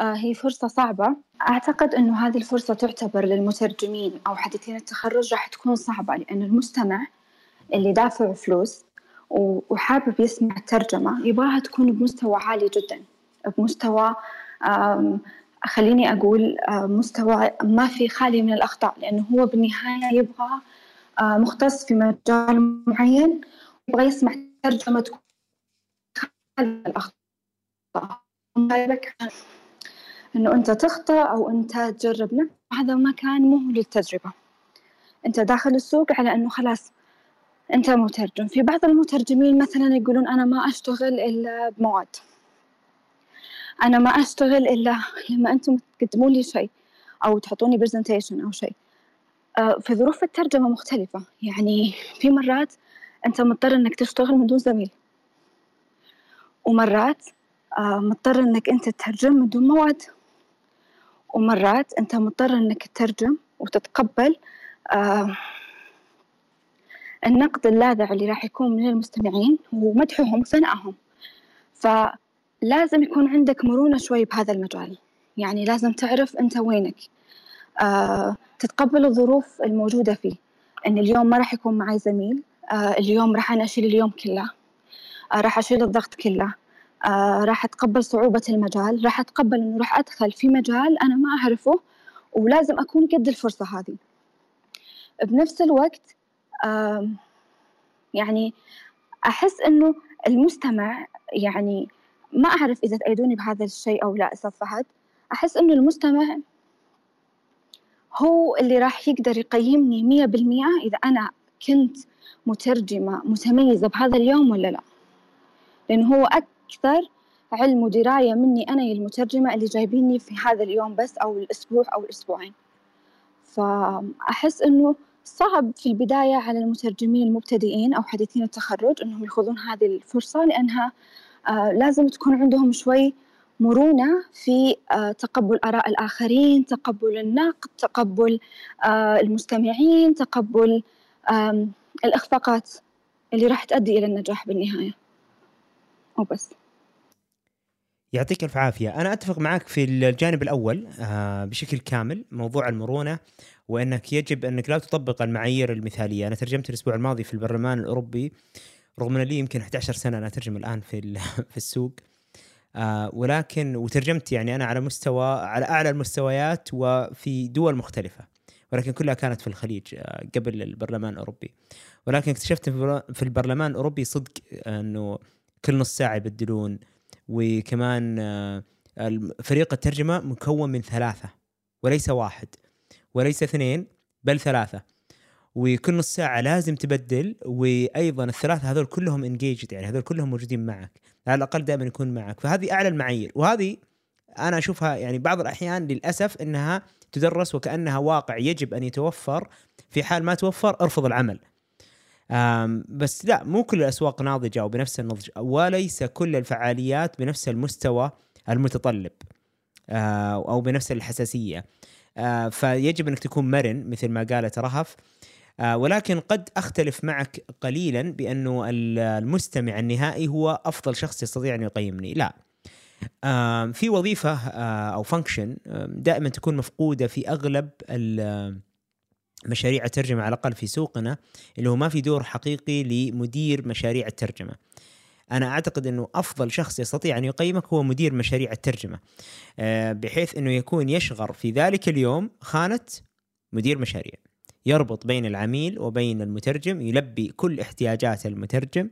هي فرصة صعبة. أعتقد أنه هذه الفرصة تعتبر للمترجمين أو حديثين التخرج راح تكون صعبة لأن المستمع اللي دافع فلوس وحابب يسمع الترجمة يبغاها تكون بمستوى عالي جدا بمستوى خليني أقول آه، مستوى ما في خالي من الأخطاء لأنه هو بالنهاية يبغى آه، مختص في مجال معين يبغى يسمع ترجمة تكون خالية من الأخطاء. إنه أنت تخطأ أو أنت تجرب. نفسك هذا مكان مو هو للتجربة. أنت داخل السوق على إنه خلاص أنت مترجم. في بعض المترجمين مثلا يقولون أنا ما أشتغل إلا بمواد. أنا ما أشتغل إلا لما أنتم تقدمون لي شيء أو تحطوني برزنتيشن أو شيء. آه، في ظروف الترجمة مختلفة. يعني في مرات أنت مضطر إنك تشتغل من دون زميل. ومرات آه، مضطر إنك أنت تترجم من دون مواد. ومرات أنت مضطر إنك تترجم وتتقبل آه، النقد اللاذع اللي راح يكون من المستمعين ومدحهم وثنائهم. فلازم يكون عندك مرونة شوي بهذا المجال. يعني لازم تعرف أنت وينك. آه، تتقبل الظروف الموجودة فيه. إن اليوم ما راح يكون معي زميل آه، اليوم راح أنا أشيل اليوم كله. آه، راح أشيل الضغط كله. آه، راح أتقبل صعوبة المجال راح أتقبل إنه راح أدخل في مجال أنا ما أعرفه ولازم أكون قد الفرصة هذه. بنفس الوقت يعني أحس إنه المستمع يعني ما أعرف إذا تأيدوني بهذا الشيء أو لا فهد. أحس إنه المستمع هو اللي راح يقدر يقيمني مية بالمية إذا أنا كنت مترجمة متميزة بهذا اليوم ولا لا. لأنه هو أكثر. علم ودراية مني أنا المترجمة اللي جايبيني في هذا اليوم بس أو الأسبوع أو الأسبوعين. فأحس إنه صعب في البداية على المترجمين المبتدئين أو حديثين التخرج إنهم يخوضون هذه الفرصة لأنها آه لازم تكون عندهم شوي مرونة في آه تقبل آراء الآخرين تقبل النقد تقبل آه المستمعين تقبل الإخفاقات اللي راح تؤدي إلى النجاح بالنهاية. وبس. يعطيك ألف عافية. أنا أتفق معك في الجانب الأول آه، بشكل كامل موضوع المرونة وأنك يجب أنك لا تطبق المعايير المثالية. أنا ترجمت الأسبوع الماضي في البرلمان الأوروبي رغم أن لي يمكن 11 سنة أنا أترجم الآن في في السوق آه، ولكن وترجمت يعني أنا على مستوى على أعلى المستويات وفي دول مختلفة ولكن كلها كانت في الخليج آه، قبل البرلمان الأوروبي. ولكن اكتشفت في البرلمان الأوروبي صدق إنه كل نص ساعة يبدلون وكمان آه، فريق الترجمة مكون من ثلاثة وليس واحد وليس اثنين بل ثلاثة. وكل نص ساعة لازم تبدل وأيضا الثلاثة هذول كلهم انجيجد يعني هذول كلهم موجودين معك على الأقل دائما يكون معك. فهذه أعلى المعايير. وهذه أنا أشوفها يعني بعض الأحيان للأسف إنها تدرس وكأنها واقع يجب أن يتوفر في حال ما توفر ارفض العمل. بس لا مو كل الأسواق ناضجة أو بنفس النضج وليس كل الفعاليات بنفس المستوى المتطلب آه، أو بنفس الحساسية. آه، فيجب أنك تكون مرن مثل ما قالت رهف آه، ولكن قد أختلف معك قليلا بانه ال- المستمع النهائي هو أفضل شخص يستطيع أن يقيمني. لا. في وظيفة أو فانكشن دائما تكون مفقودة في أغلب مشاريع الترجمة على الأقل في سوقنا اللي هو ما في دور حقيقي لمدير مشاريع الترجمة. أنا أعتقد إنه أفضل شخص يستطيع أن يقيمك هو مدير مشاريع الترجمة آه، بحيث إنه يكون يشغر في ذلك اليوم خانة مدير مشاريع يربط بين العميل وبين المترجم يلبي كل احتياجات المترجم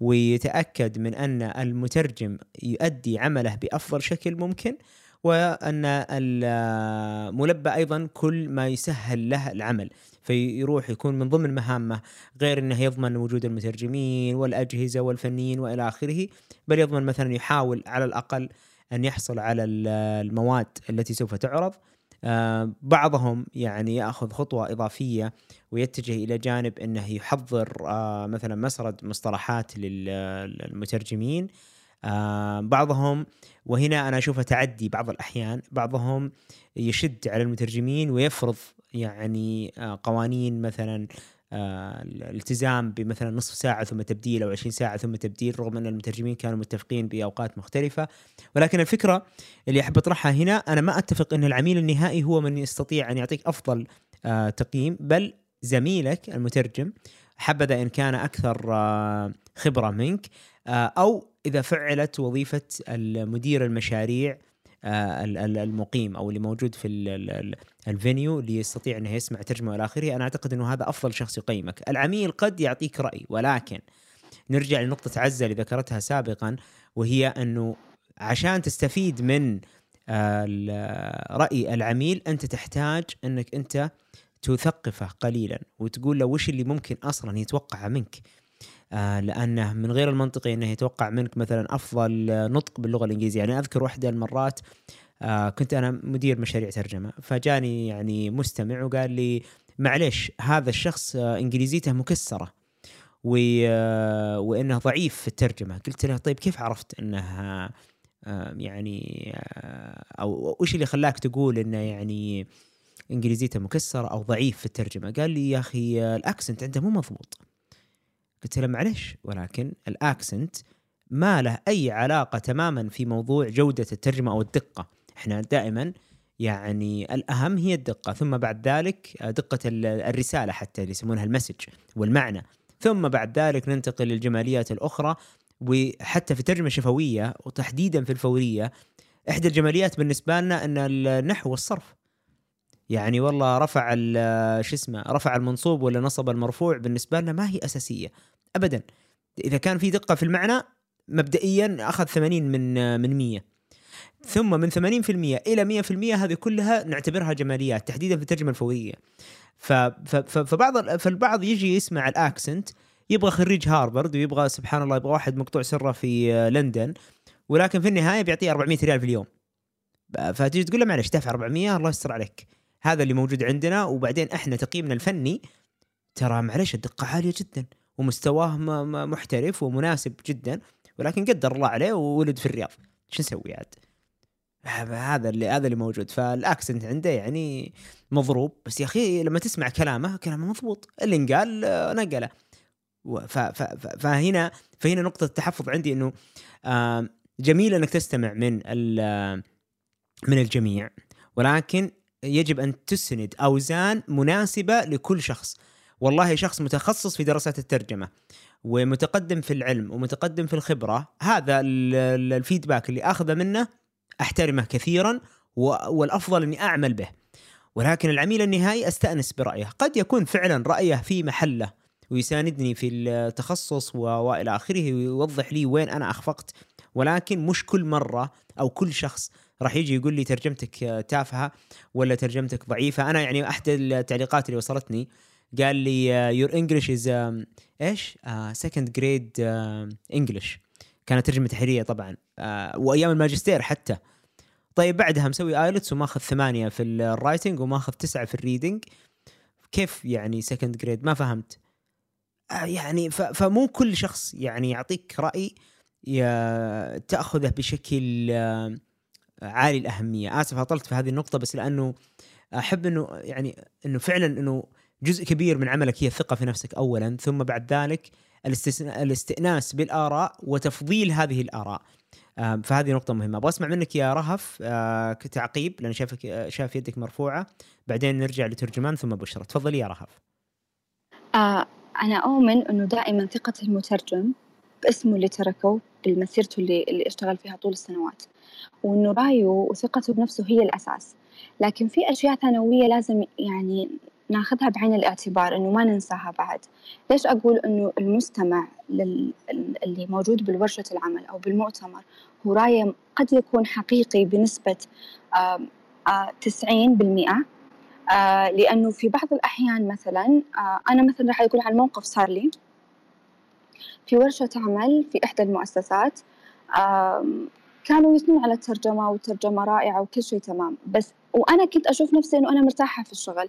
ويتأكد من أن المترجم يؤدي عمله بأفضل شكل ممكن وأن الملبى أيضا كل ما يسهل له العمل فيروح يكون من ضمن مهامه غير إنه يضمن وجود المترجمين والأجهزة والفنيين وإلى آخره بل يضمن مثلا يحاول على الأقل أن يحصل على ال- المواد التي سوف تعرض. آه، بعضهم يعني يأخذ خطوة إضافية ويتجه إلى جانب إنه يحضر آه، مثلا مسرد مصطلحات لل- للمترجمين بعضهم وهنا أنا أشوفه تعدي بعض الأحيان بعضهم يشد على المترجمين ويفرض يعني آه، قوانين مثلا آه، الالتزام بمثلا نصف ساعة ثم تبديل أو 20 ساعة ثم تبديل رغم أن المترجمين كانوا متفقين بأوقات مختلفة. ولكن الفكرة اللي أحب أطرحها هنا أنا ما أتفق أن العميل النهائي هو من يستطيع أن يعطيك أفضل آه، تقييم بل زميلك المترجم حبذا إن كان أكثر آه، خبرة منك. آه، أو إذا فعلت وظيفة المدير المشاريع آه، ال- ال- المقيم أو اللي موجود في ال- ال- ال- الفينيو اللي يستطيع إنه يسمع ترجمة والى آخره. أنا أعتقد إنه هذا أفضل شخص يقيمك. العميل قد يعطيك رأي ولكن نرجع لنقطة عزة اللي ذكرتها سابقا وهي أنه عشان تستفيد من آه، رأي العميل أنت تحتاج إنك أنت تثقفه قليلا وتقول له وش اللي ممكن أصلا يتوقعه منك. آه، لأنه من غير المنطقي إنه يتوقع منك مثلا أفضل نطق باللغة الإنجليزية. يعني أذكر واحدة المرات آه، كنت أنا مدير مشاريع ترجمة فجاني يعني مستمع وقال لي معلش هذا الشخص آه، إنجليزيته مكسرة وإنه ضعيف في الترجمة. قلت له طيب كيف عرفت إنه يعني أو وش اللي خلاك تقول إنه يعني إنجليزيته مكسرة أو ضعيف في الترجمة؟ قال لي يا أخي ال accent عنده مو مضبوط. قلت له معلش ولكن ال accent ما له أي علاقة تماما في موضوع جودة الترجمة أو الدقة. إحنا دائما يعني الأهم هي الدقة ثم بعد ذلك دقة ال- الرسالة حتى اللي يسمونها ال message والمعنى. ثم بعد ذلك ننتقل للجماليات الأخرى وحتى في الترجمه الشفويه وتحديدا في الفورية إحدى الجماليات بالنسبة لنا أن النحو والصرف يعني والله رفع شو اسمه رفع المنصوب ولا نصب المرفوع بالنسبة لنا ما هي أساسية. ابدا. إذا كان في دقة في المعنى مبدئيا أخذ 80 من من 100 ثم من 80% إلى 100% هذه كلها نعتبرها جماليات تحديدا في الترجمة الفوريه فبعض فالبعض يجي يسمع الأكسنت يبغى خريج هارفارد ويبغى سبحان الله يبغى واحد مقطوع سره في لندن ولكن في النهاية بيعطيه 400 ريال في اليوم. فتيجي تقول له معلش دافع 400 الله يستر عليك. هذا اللي موجود عندنا وبعدين إحنا تقييمنا الفني ترى معلش الدقة عالية جدا. ومستواه محترف ومناسب جدا ولكن قدر الله عليه وولد في الرياض. شو نسوي عاد؟ هذا اللي هذا اللي موجود. فالأكسنت عنده يعني مضروب. بس يا أخي لما تسمع كلامه كلامه مضبوط. اللي انقال آه، نقله. فهنا فهنا نقطة التحفظ عندي إنه جميل إنك تستمع من من الجميع. ولكن يجب أن تسند أوزان مناسبة لكل شخص. والله شخص متخصص في دراسات الترجمة ومتقدم في العلم ومتقدم في الخبرة هذا ال- ال- الفيدباك اللي أخذه منه أحترمه كثيرا والأفضل أني أعمل به. ولكن العميل النهائي أستأنس برأيه. قد يكون فعلا رأيه في محله ويساندني في التخصص وإلى آخره ويوضح لي وين أنا أخفقت. ولكن مش كل مرة أو كل شخص راح يجي يقول لي ترجمتك تافهة ولا ترجمتك ضعيفة. أنا يعني احد التعليقات اللي وصلتني قال لي your English is إيش? second grade English كانت ترجمة تحريرية طبعا. آه، وأيام الماجستير حتى. طيب بعدها مسوي IELTS وماخذ ثمانية في ال writing وماخذ تسعة في ال reading كيف يعني second grade ما فهمت. آه يعني فمو كل شخص يعني يعطيك رأي تأخذه بشكل آه عالي الأهمية. آسف أطلت في هذه النقطة بس لأنه أحب إنه يعني إنه فعلا إنه جزء كبير من عملك هي الثقة في نفسك اولا ثم بعد ذلك الاستئناس بالآراء وتفضيل هذه الآراء. فهذه نقطة مهمة، أبغى أسمع منك يا رهف آه، كتعقيب لأن شافك شاف يدك مرفوعة، بعدين نرجع لترجمان ثم بشرى، تفضلي يا رهف. آه أنا أؤمن إنه دائما ثقة المترجم باسمه اللي تركه بمسيرته اللي, اللي اشتغل فيها طول السنوات وإنه رأيه وثقته بنفسه هي الأساس. لكن في أشياء ثانوية لازم يعني ناخذها بعين الاعتبار إنه ما ننساها بعد. ليش أقول إنه المستمع لل... اللي موجود بالورشة العمل أو بالمؤتمر هو رأية قد يكون حقيقي تسعين بالمئة لأنه في بعض الأحيان مثلا أنا مثلا راح أقول عن موقف صار لي. في ورشة عمل في إحدى المؤسسات كانوا يثنون على الترجمة والترجمة رائعة وكل شيء تمام. بس وأنا كنت أشوف نفسي إنه أنا مرتاحة في الشغل.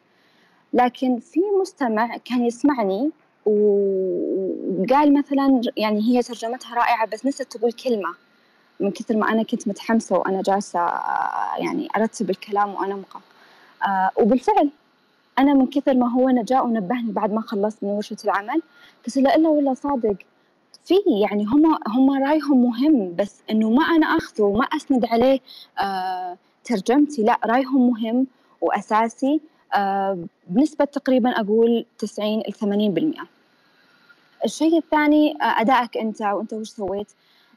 لكن في مستمع كان يسمعني وقال مثلا يعني هي ترجمتها رائعة بس نسيت تقول كلمة. من كثر ما أنا كنت متحمسة وأنا جالسة يعني أرتب الكلام وأنمقه آه وبالفعل أنا من كثر ما هو جاء ونبهني بعد ما خلصت من ورشة العمل قلت له إلا والله صادق في يعني هم هم رأيهم مهم بس إنه ما أنا أخذه وما أسند عليه آه ترجمتي لا رأيهم مهم وأساسي. آه بنسبة تقريبا أقول 90 إلى 80% الشيء الثاني آه أدائك أنت وأنت وش سويت؟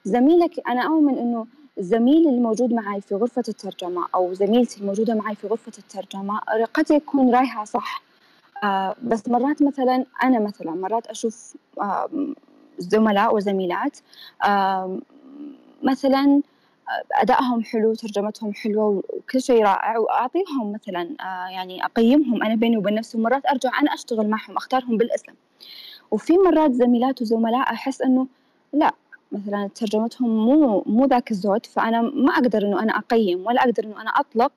زميلك أنا أؤمن إنه الزميل اللي موجود معي في غرفة الترجمة أو زميلتي الموجودة معي في غرفة الترجمة قد يكون رايها صح. آه بس مرات مثلا أنا مثلا مرات أشوف آه زملاء وزميلات آه مثلا أدائهم حلو ترجمتهم حلوة وكل شيء رائع وأعطيهم مثلا آه يعني أقيمهم أنا بيني وبين نفسي ومرات أرجع أنا أشتغل معهم أختارهم بالاسم وفي مرات زميلات وزملاء أحس إنه لا مثلا ترجمتهم مو مو ذاك الزود فأنا ما أقدر إنه أنا أقيم ولا أقدر إنه أنا أطلق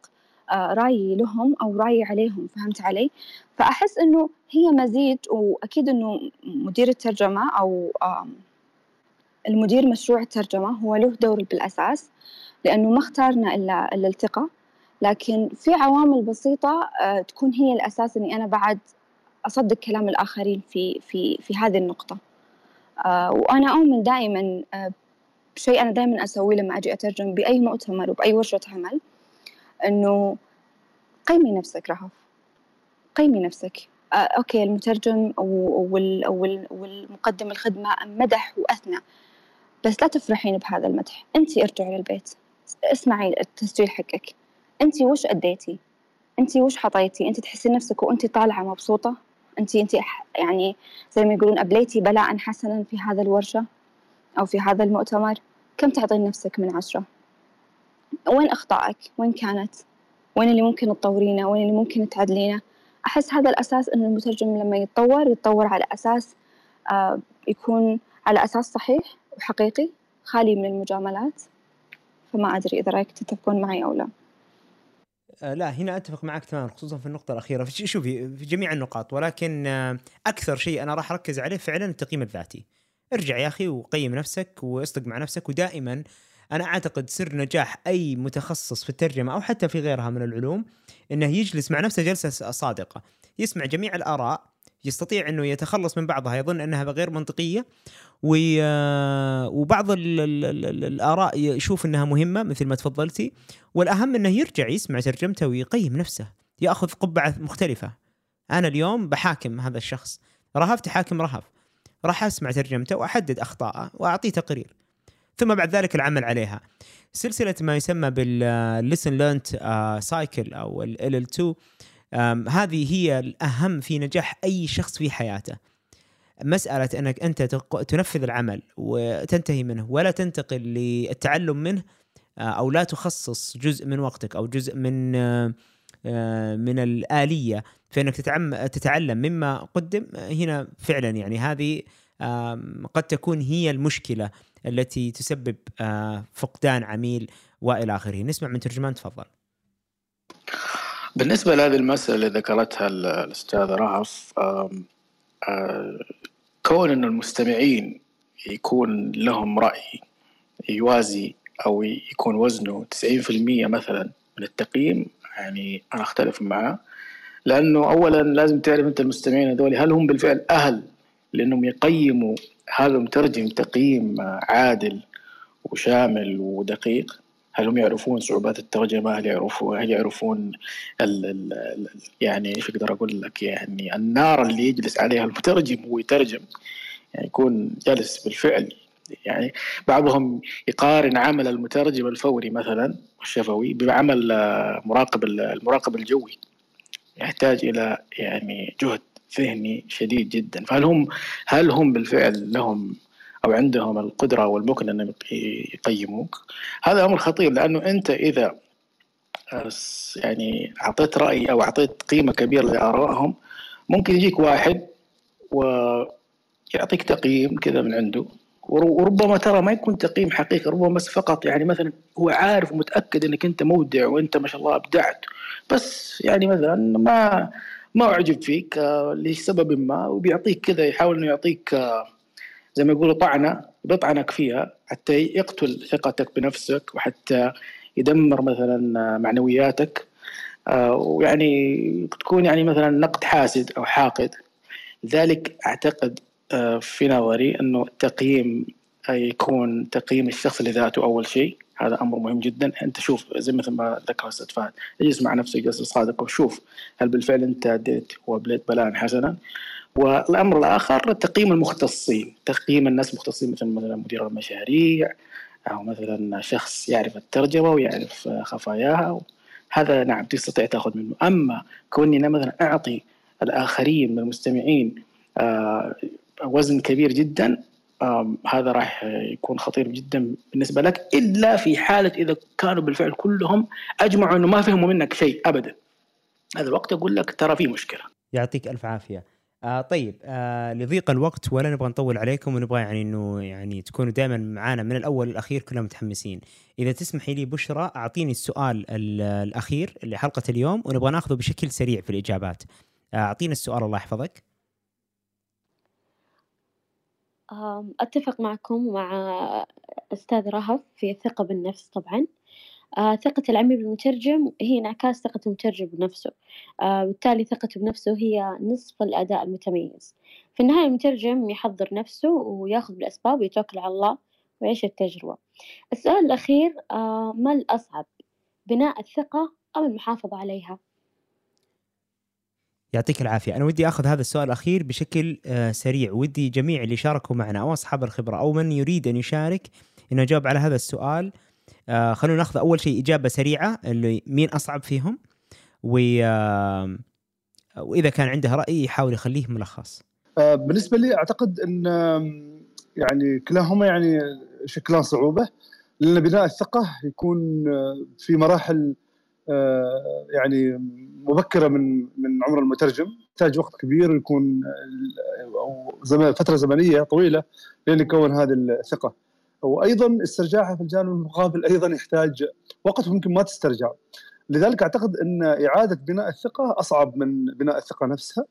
آه رايي لهم أو رايي عليهم فهمت علي؟ فأحس إنه هي مزيج وأكيد إنه مدير الترجمة أو المدير مشروع الترجمة هو له دور بالأساس لأنه ما اختارنا إلا الالتقاء لكن في عوامل بسيطة آه تكون هي الأساس إني أنا بعد أصدق كلام الآخرين في في في هذه النقطة. آه وأنا أؤمن دائما آه بشيء أنا دائما أسويه لما أجي أترجم بأي مؤتمر وبأي ورشة عمل إنه قيمي نفسك رهف قيمي نفسك. أوكي المترجم وال وال والمقدم الخدمة مدح وأثنى. بس لا تفرحين بهذا المدح. أنت ارجعي للبيت. اسمعي التسجيل حقك. أنت وش أديتي؟ أنت وش حطيتي؟ أنت تحسين نفسك وأنت طالعة مبسوطة؟ أنت أنت يعني زي ما يقولون أبليتي بلاء حسنا في هذا الورشة أو في هذا المؤتمر؟ كم تعطين نفسك من عشرة؟ وين أخطائك؟ وين كانت؟ وين اللي ممكن تطورينه؟ وين اللي ممكن تعدلينه؟ أحس هذا الأساس إن المترجم لما يتطور يتطور على أساس آه يكون على أساس صحيح. وحقيقي خالي من المجاملات فما أدري إذا رأيك تتفقون معي أو لا. آه لا هنا أتفق معك تماما خصوصا في النقطة الأخيرة. شوفي في جميع النقاط ولكن آه أكثر شيء أنا راح أركز عليه فعلا التقييم الذاتي. ارجع يا أخي وقيم نفسك واصدق مع نفسك ودائما أنا أعتقد سر نجاح أي متخصص في الترجمة أو حتى في غيرها من العلوم إنه يجلس مع نفسه جلسة صادقة يسمع جميع الآراء يستطيع إنه يتخلص من بعضها يظن إنها غير منطقية وبعض ال ال الآراء يشوف إنها مهمة مثل ما تفضلتي والأهم إنه يرجع يسمع ترجمته ويقيم نفسه يأخذ قبعة مختلفة. أنا اليوم بحاكم هذا الشخص رهف تحاكم رهف راح أسمع ترجمته وأحدد اخطائه وأعطيه تقرير ثم بعد ذلك العمل عليها. سلسلة ما يسمى بال lesson learned cycle أو ال 2 هذه هي الأهم في نجاح أي شخص في حياته. مسألة أنك أنت تنفذ العمل وتنتهي منه ولا تنتقل للتعلم منه أو لا تخصص جزء من وقتك أو جزء من من الآلية في أنك تتعلم مما قدم. هنا فعلا يعني هذه قد تكون هي المشكلة التي تسبب فقدان عميل وإلى آخره. نسمع من ترجمان تفضل. بالنسبة لهذه المسألة اللي ذكرتها الأستاذ رهف كون أن المستمعين يكون لهم رأي يوازي أو يكون وزنه 90% مثلا من التقييم يعني أنا أختلف معه. لأنه أولا لازم تعرف أنت المستمعين هذول هل هم بالفعل أهل لأنهم يقيموا هذا المترجم تقييم عادل وشامل ودقيق؟ هل هم يعرفون صعوبات الترجمة هل يعرفون؟ هل يعرفون ال ال يعني إيش أقدر أقول لك؟ يعني النار اللي يجلس عليها المترجم وهو يترجم. يعني يكون جالس بالفعل. يعني بعضهم يقارن عمل المترجم الفوري مثلا الشفوي بعمل مراقب المراقب الجوي. يحتاج إلى يعني جهد ذهني شديد جدا. فهل هم هل هم بالفعل لهم أو عندهم القدرة والمكنه انهم يقيموك. هذا أمر خطير لأنه أنت إذا يعني أعطيت رأي أو أعطيت قيمة كبيرة لآرائهم ممكن يجيك واحد ويعطيك تقييم كذا من عنده. وربما ترى ما يكون تقييم حقيقي ربما بس فقط يعني مثلا هو عارف ومتأكد إنك أنت مبدع وأنت ما شاء الله أبدعت. بس يعني مثلا ما ما أعجب فيك لسبب ما وبيعطيك كذا يحاول إنه يعطيك زي ما يقولوا طعنة بيطعنك فيها حتى يقتل ثقتك بنفسك وحتى يدمر مثلا معنوياتك. آه، ويعني تكون يعني مثلا نقد حاسد أو حاقد. لذلك أعتقد آه، في نظري إنه التقييم يكون تقييم الشخص لذاته أول شيء. هذا أمر مهم جدا. أنت شوف زي مثل ما ذكر أستاذ فهد اجلس مع نفسك جلسه صادقه وشوف هل بالفعل أنت أديت وابليت بلاء حسنا. والأمر الآخر تقييم المختصين تقييم الناس المختصين مثل مثلا مدير المشاريع أو مثلا شخص يعرف الترجمة ويعرف خفاياها. هذا نعم تستطيع تأخذ منه. أما كوني أنا مثلا أعطي الآخرين من المستمعين آه، وزن كبير جدا هذا راح يكون خطير جدا بالنسبة لك إلا في حالة إذا كانوا بالفعل كلهم أجمعوا إنه ما فهموا منك شيء ابدا. هذا الوقت أقول لك ترى في مشكلة. يعطيك ألف عافية. آه طيب آه لضيق الوقت ولا نبغى نطول عليكم ونبغى يعني إنه يعني تكونوا دائما معانا من الأول للأخير كلنا متحمسين. إذا تسمحي لي بشرى أعطيني السؤال الأخير لحلقه اليوم ونبغى نأخذه بشكل سريع في الإجابات. آه، اعطينا السؤال الله يحفظك. أتفق معكم ومع أستاذ رهف في الثقة بالنفس طبعا. آه ثقة العميل بالمترجم هي انعكاس ثقة المترجم بنفسه. آه بالتالي ثقته بنفسه هي نصف الأداء المتميز. في النهاية المترجم يحضر نفسه وياخذ بالأسباب ويتوكل على الله ويعيش التجربة. السؤال الأخير آه ما الأصعب بناء الثقة أو المحافظة عليها؟ يعطيك العافية. أنا ودي أخذ هذا السؤال الأخير بشكل سريع. ودي جميع اللي شاركوا معنا أو أصحاب الخبرة أو من يريد أن يشارك أنه يجاوب على هذا السؤال. آه خلونا ناخذ أول شيء إجابة سريعة اللي مين أصعب فيهم و آه وإذا كان عنده رأي يحاول يخليه ملخص. آه بالنسبة لي أعتقد إن يعني كلاهما يعني شكلان صعوبة لأن بناء الثقة يكون آه، في مراحل يعني مبكرة من من عمر المترجم. يحتاج وقت كبير ويكون فترة زمنية طويلة لين يكون هذه الثقة. وأيضا استرجاعها في الجانب المقابل أيضا يحتاج وقت ممكن ما تسترجع. لذلك أعتقد إن إعادة بناء الثقة أصعب من بناء الثقة نفسها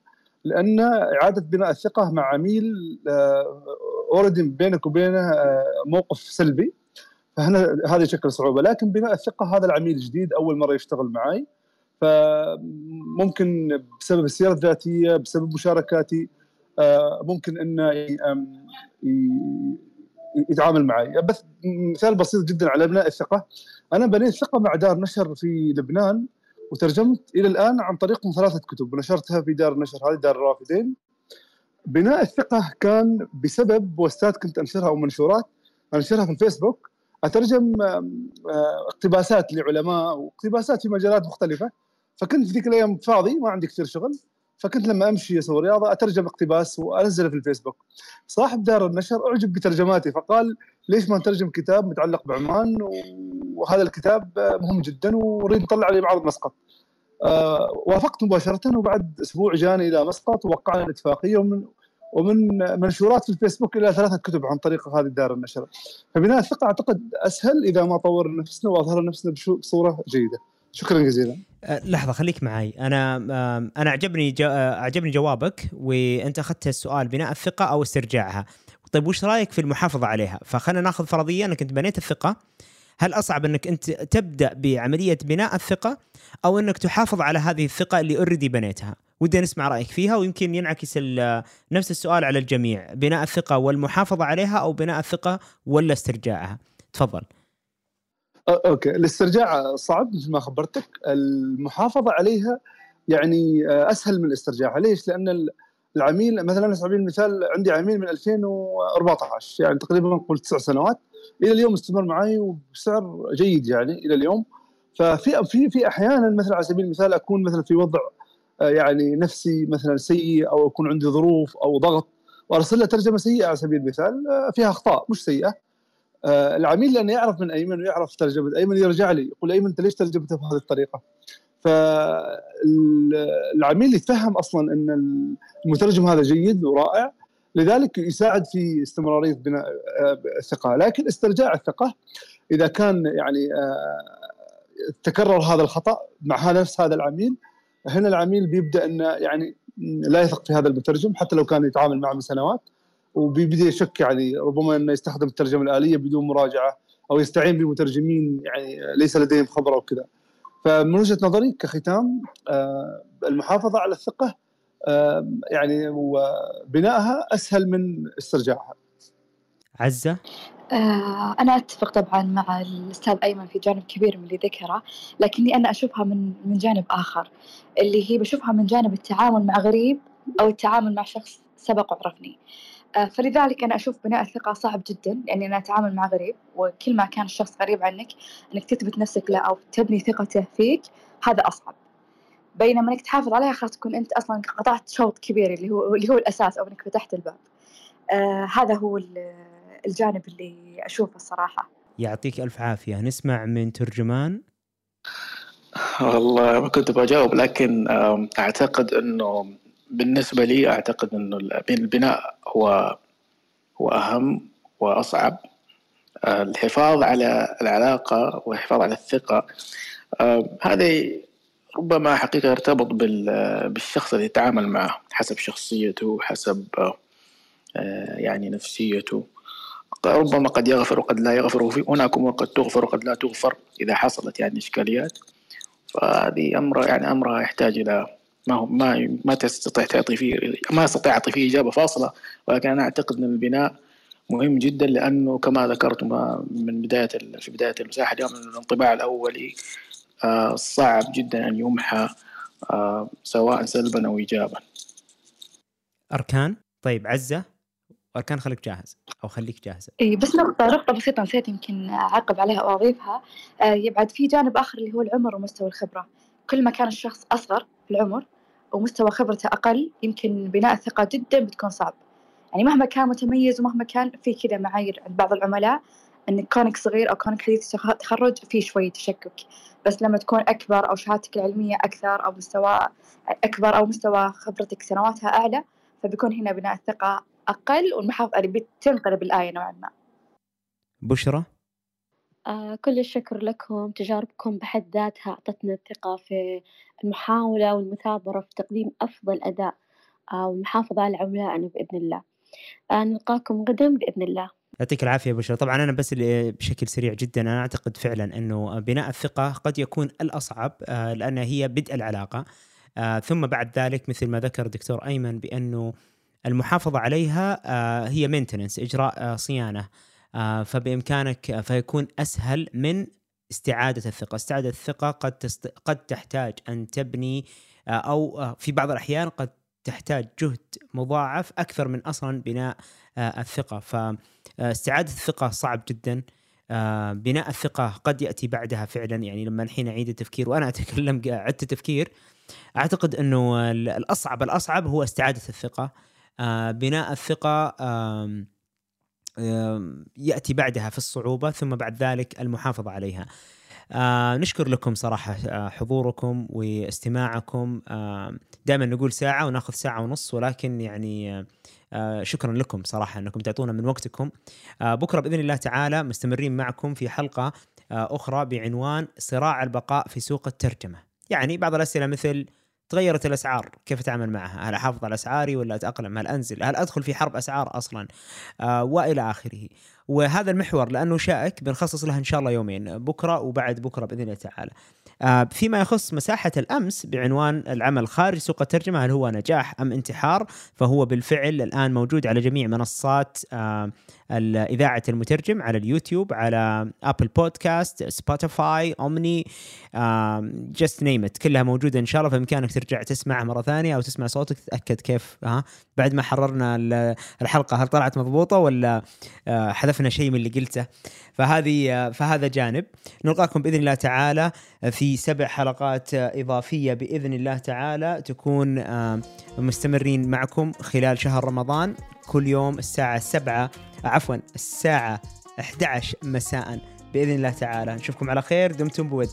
لأن إعادة بناء الثقة مع عميل اوريدي بينك وبينه آه، موقف سلبي فهنا هذا يشكل صعوبة. لكن بناء الثقة هذا العميل جديد أول مرة يشتغل معي فممكن بسبب السيره الذاتية بسبب مشاركاتي آه، ممكن إنه يتعامل معي. بس مثال بسيط جدا على بناء الثقة. أنا بنيت ثقة مع دار نشر في لبنان وترجمت إلى الآن عن طريقهم ثلاثة كتب. ونشرتها في دار النشر هذه دار الرافدين. بناء الثقة كان بسبب بوستات كنت أنشرها أو منشورات أنشرها في الفيسبوك. أترجم اقتباسات لعلماء واقتباسات في مجالات مختلفة. فكنت في ذيك الأيام فاضي ما عندي كثير شغل. فكنت لما أمشي أسوي رياضة أترجم اقتباس وأنزله في الفيسبوك. صاحب دار النشر أعجب بترجماتي فقال ليش ما نترجم كتاب متعلق بعمان وهذا الكتاب مهم جدا ونريد نطلع عليه معرض مسقط. آه وافقت مباشرة وبعد أسبوع جاني إلى مسقط ووقعنا الاتفاقية ومن ومن منشورات في الفيسبوك إلى ثلاثة كتب عن طريق هذه دار النشر. فبناء الثقة أعتقد أسهل إذا ما طورنا نفسنا وأظهرنا نفسنا بصورة جيدة. شكرا جزيلا. أه، لحظة خليك معي أنا أنا عجبني أعجبني جوابك وأنت أخذت السؤال بناء الثقة أو استرجاعها. طيب وش رأيك في المحافظة عليها؟ فخلينا ناخذ فرضية أنك أنت بنيت الثقة. هل أصعب أنك أنت تبدأ بعملية بناء الثقة أو أنك تحافظ على هذه الثقة اللي already بنيتها؟ ودي نسمع رأيك فيها ويمكن ينعكس نفس السؤال على الجميع. بناء الثقة والمحافظة عليها أو بناء الثقة ولا استرجاعها؟ تفضل. okay. الاسترجاع صعب مثل ما خبرتك. المحافظة عليها يعني أسهل من الاسترجاع. ليش؟ لأن العميل مثلا على سبيل المثال عندي عميل من 2014 يعني تقريبا نقول تسع سنوات. إلى اليوم استمر معي وبسعر جيد يعني إلى اليوم. ففي في في أحيانا مثلا على سبيل المثال أكون مثلا في وضع آه، يعني نفسي مثلا سيء أو يكون عندي ظروف أو ضغط وأرسل له ترجمة سيئة على سبيل المثال آه، فيها أخطاء مش سيئة. آه، العميل لأنه يعرف من أيمن ويعرف ترجمة. أيمن يرجع لي يقول أيمن أنت ليش ترجمته بهذه الطريقة؟ فالعميل يتفهم أصلا إن المترجم هذا جيد ورائع لذلك يساعد في استمرارية بناء الثقة. لكن استرجاع الثقة إذا كان يعني تكرر هذا الخطأ مع نفس هذا العميل هنا العميل بيبدأ إنه يعني لا يثق في هذا المترجم حتى لو كان يتعامل معه من سنوات. وبيبدأ يشك يعني ربما إنه يستخدم الترجمة الآلية بدون مراجعة أو يستعين بمترجمين يعني ليس لديهم خبرة وكذا فمن وجهة نظري كختام آه، المحافظة على الثقة آه، يعني وبنائها أسهل من استرجاعها. عزة؟ آه، أنا أتفق طبعًا مع الأستاذ أيمن في جانب كبير من اللي ذكره، لكني أنا أشوفها من من جانب آخر، اللي هي بشوفها من جانب التعامل مع غريب أو التعامل مع شخص سبق وعرفني، آه، فلذلك أنا أشوف بناء الثقة صعب جدًا لإني أنا أتعامل مع غريب، وكل ما كان الشخص غريب عنك إنك تثبت نفسك له أو تبني ثقته فيك هذا أصعب، بينما إنك تحافظ عليها خلاص تكون أنت أصلًا قطعت شوط كبير اللي هو اللي هو الأساس أو إنك فتحت الباب، آه هذا هو الجانب اللي أشوفه الصراحة. يعطيك ألف عافية. نسمع من ترجمان. والله ما كنت بجاوب لكن أعتقد أنه بالنسبة لي أعتقد أنه البناء هو هو أهم وأصعب. الحفاظ على العلاقة والحفاظ على الثقة هذا ربما حقيقة يرتبط بالشخص اللي يتعامل معه حسب شخصيته حسب يعني نفسيته. ربما قد يغفر وقد لا يغفر وفي هناك أمور قد تغفر وقد لا تغفر إذا حصلت يعني إشكاليات. فهذه أمر يعني أمرها يحتاج إلى ما هو ما ما تستطيع تعطي فيه ما أستطيع أعطي فيه إجابة فاصلة ولكن أنا أعتقد إن البناء مهم جدا لأنه كما ذكرت من بداية في بداية المساحة اليوم الانطباع الاولي آه، صعب جدا أن يمحى آه، سواء سلبا أو ايجابا. أركان؟ طيب عزة؟ واركان خليك جاهز أو خليك جاهزة. اي بس نقطة نقطه بسيطة نسيت يمكن أعقب عليها أو اضيفها آه يبعد في جانب آخر اللي هو العمر ومستوى الخبرة. كل ما كان الشخص أصغر في العمر ومستوى خبرته أقل يمكن بناء الثقه جدا بتكون صعب. يعني مهما كان متميز ومهما كان في كذا معايير عند بعض العملاء انك كونك صغير أو كونك حديث تخرج في شوي تشكك. بس لما تكون أكبر أو شهادتك العلمية أكثر أو مستوى أكبر أو مستوى خبرتك سنواتها أعلى فبيكون هنا بناء الثقه أقل والمحافظة يعني بتنقلب الآية نوعا ما. بشرى؟ آه كل الشكر لكم تجاربكم بحد ذاتها أعطتنا الثقة في المحاولة والمثابرة في تقديم أفضل أداء آه والمحافظة على عملائنا بإذن الله. آه نلقاكم غدا بإذن الله. يعطيك العافية بشرى طبعا أنا بس بشكل سريع جدا أنا أعتقد فعلا إنه بناء الثقة قد يكون الأصعب لأن هي بدء العلاقة. ثم بعد ذلك مثل ما ذكر الدكتور أيمن بأنه المحافظة عليها هي مينتننس إجراء صيانة. فبإمكانك فيكون أسهل من استعادة الثقة، استعادة الثقة قد تست... قد تحتاج أن تبني أو في بعض الأحيان قد تحتاج جهد مضاعف أكثر من أصلا بناء الثقة، فاستعاده الثقة صعب جدا. بناء الثقة قد يأتي بعدها فعلا. يعني لما الحين أعيد التفكير وأنا أتكلم عدت التفكير أعتقد أنه الأصعب الأصعب هو استعادة الثقة. آه، بناء الثقة يأتي بعدها في الصعوبة ثم بعد ذلك المحافظة عليها. آه نشكر لكم صراحة آه، حضوركم واستماعكم. آه دائما نقول ساعة وناخذ ساعة ونص ولكن يعني آه، شكرا لكم صراحة أنكم تعطونا من وقتكم. آه، بكرة بإذن الله تعالى مستمرين معكم في حلقة آه، أخرى بعنوان صراع البقاء في سوق الترجمة. يعني بعض الأسئلة مثل تغيرت الأسعار كيف أتعامل معها؟ هل أحافظ على أسعاري ولا أتأقلم؟ هل أنزل؟ هل أدخل في حرب أسعار أصلا؟ آه وإلى آخره. وهذا المحور لأنه شائك بنخصص له إن شاء الله يومين بكرة وبعد بكرة بإذن الله تعالى. آه فيما يخص مساحة الأمس بعنوان العمل خارج سوق الترجمة هل هو نجاح أم انتحار؟ فهو بالفعل الآن موجود على جميع منصات آه اذاعه المترجم على اليوتيوب على Apple Podcast Spotify Omny just name كلها موجودة إن شاء الله. فبإمكانك ترجع تسمعها مرة ثانية أو تسمع صوتك تتاكد كيف ها؟ بعد ما حررنا الحلقة هل طلعت مضبوطة ولا آه حذفنا شيء من اللي قلته؟ فهذه آه فهذا جانب. نلقاكم بإذن الله تعالى في سبع حلقات إضافية بإذن الله تعالى تكون آه مستمرين معكم خلال شهر رمضان. كل يوم الساعة 7 عفوا الساعة 11 مساء بإذن الله تعالى. نشوفكم على خير. دمتم بود.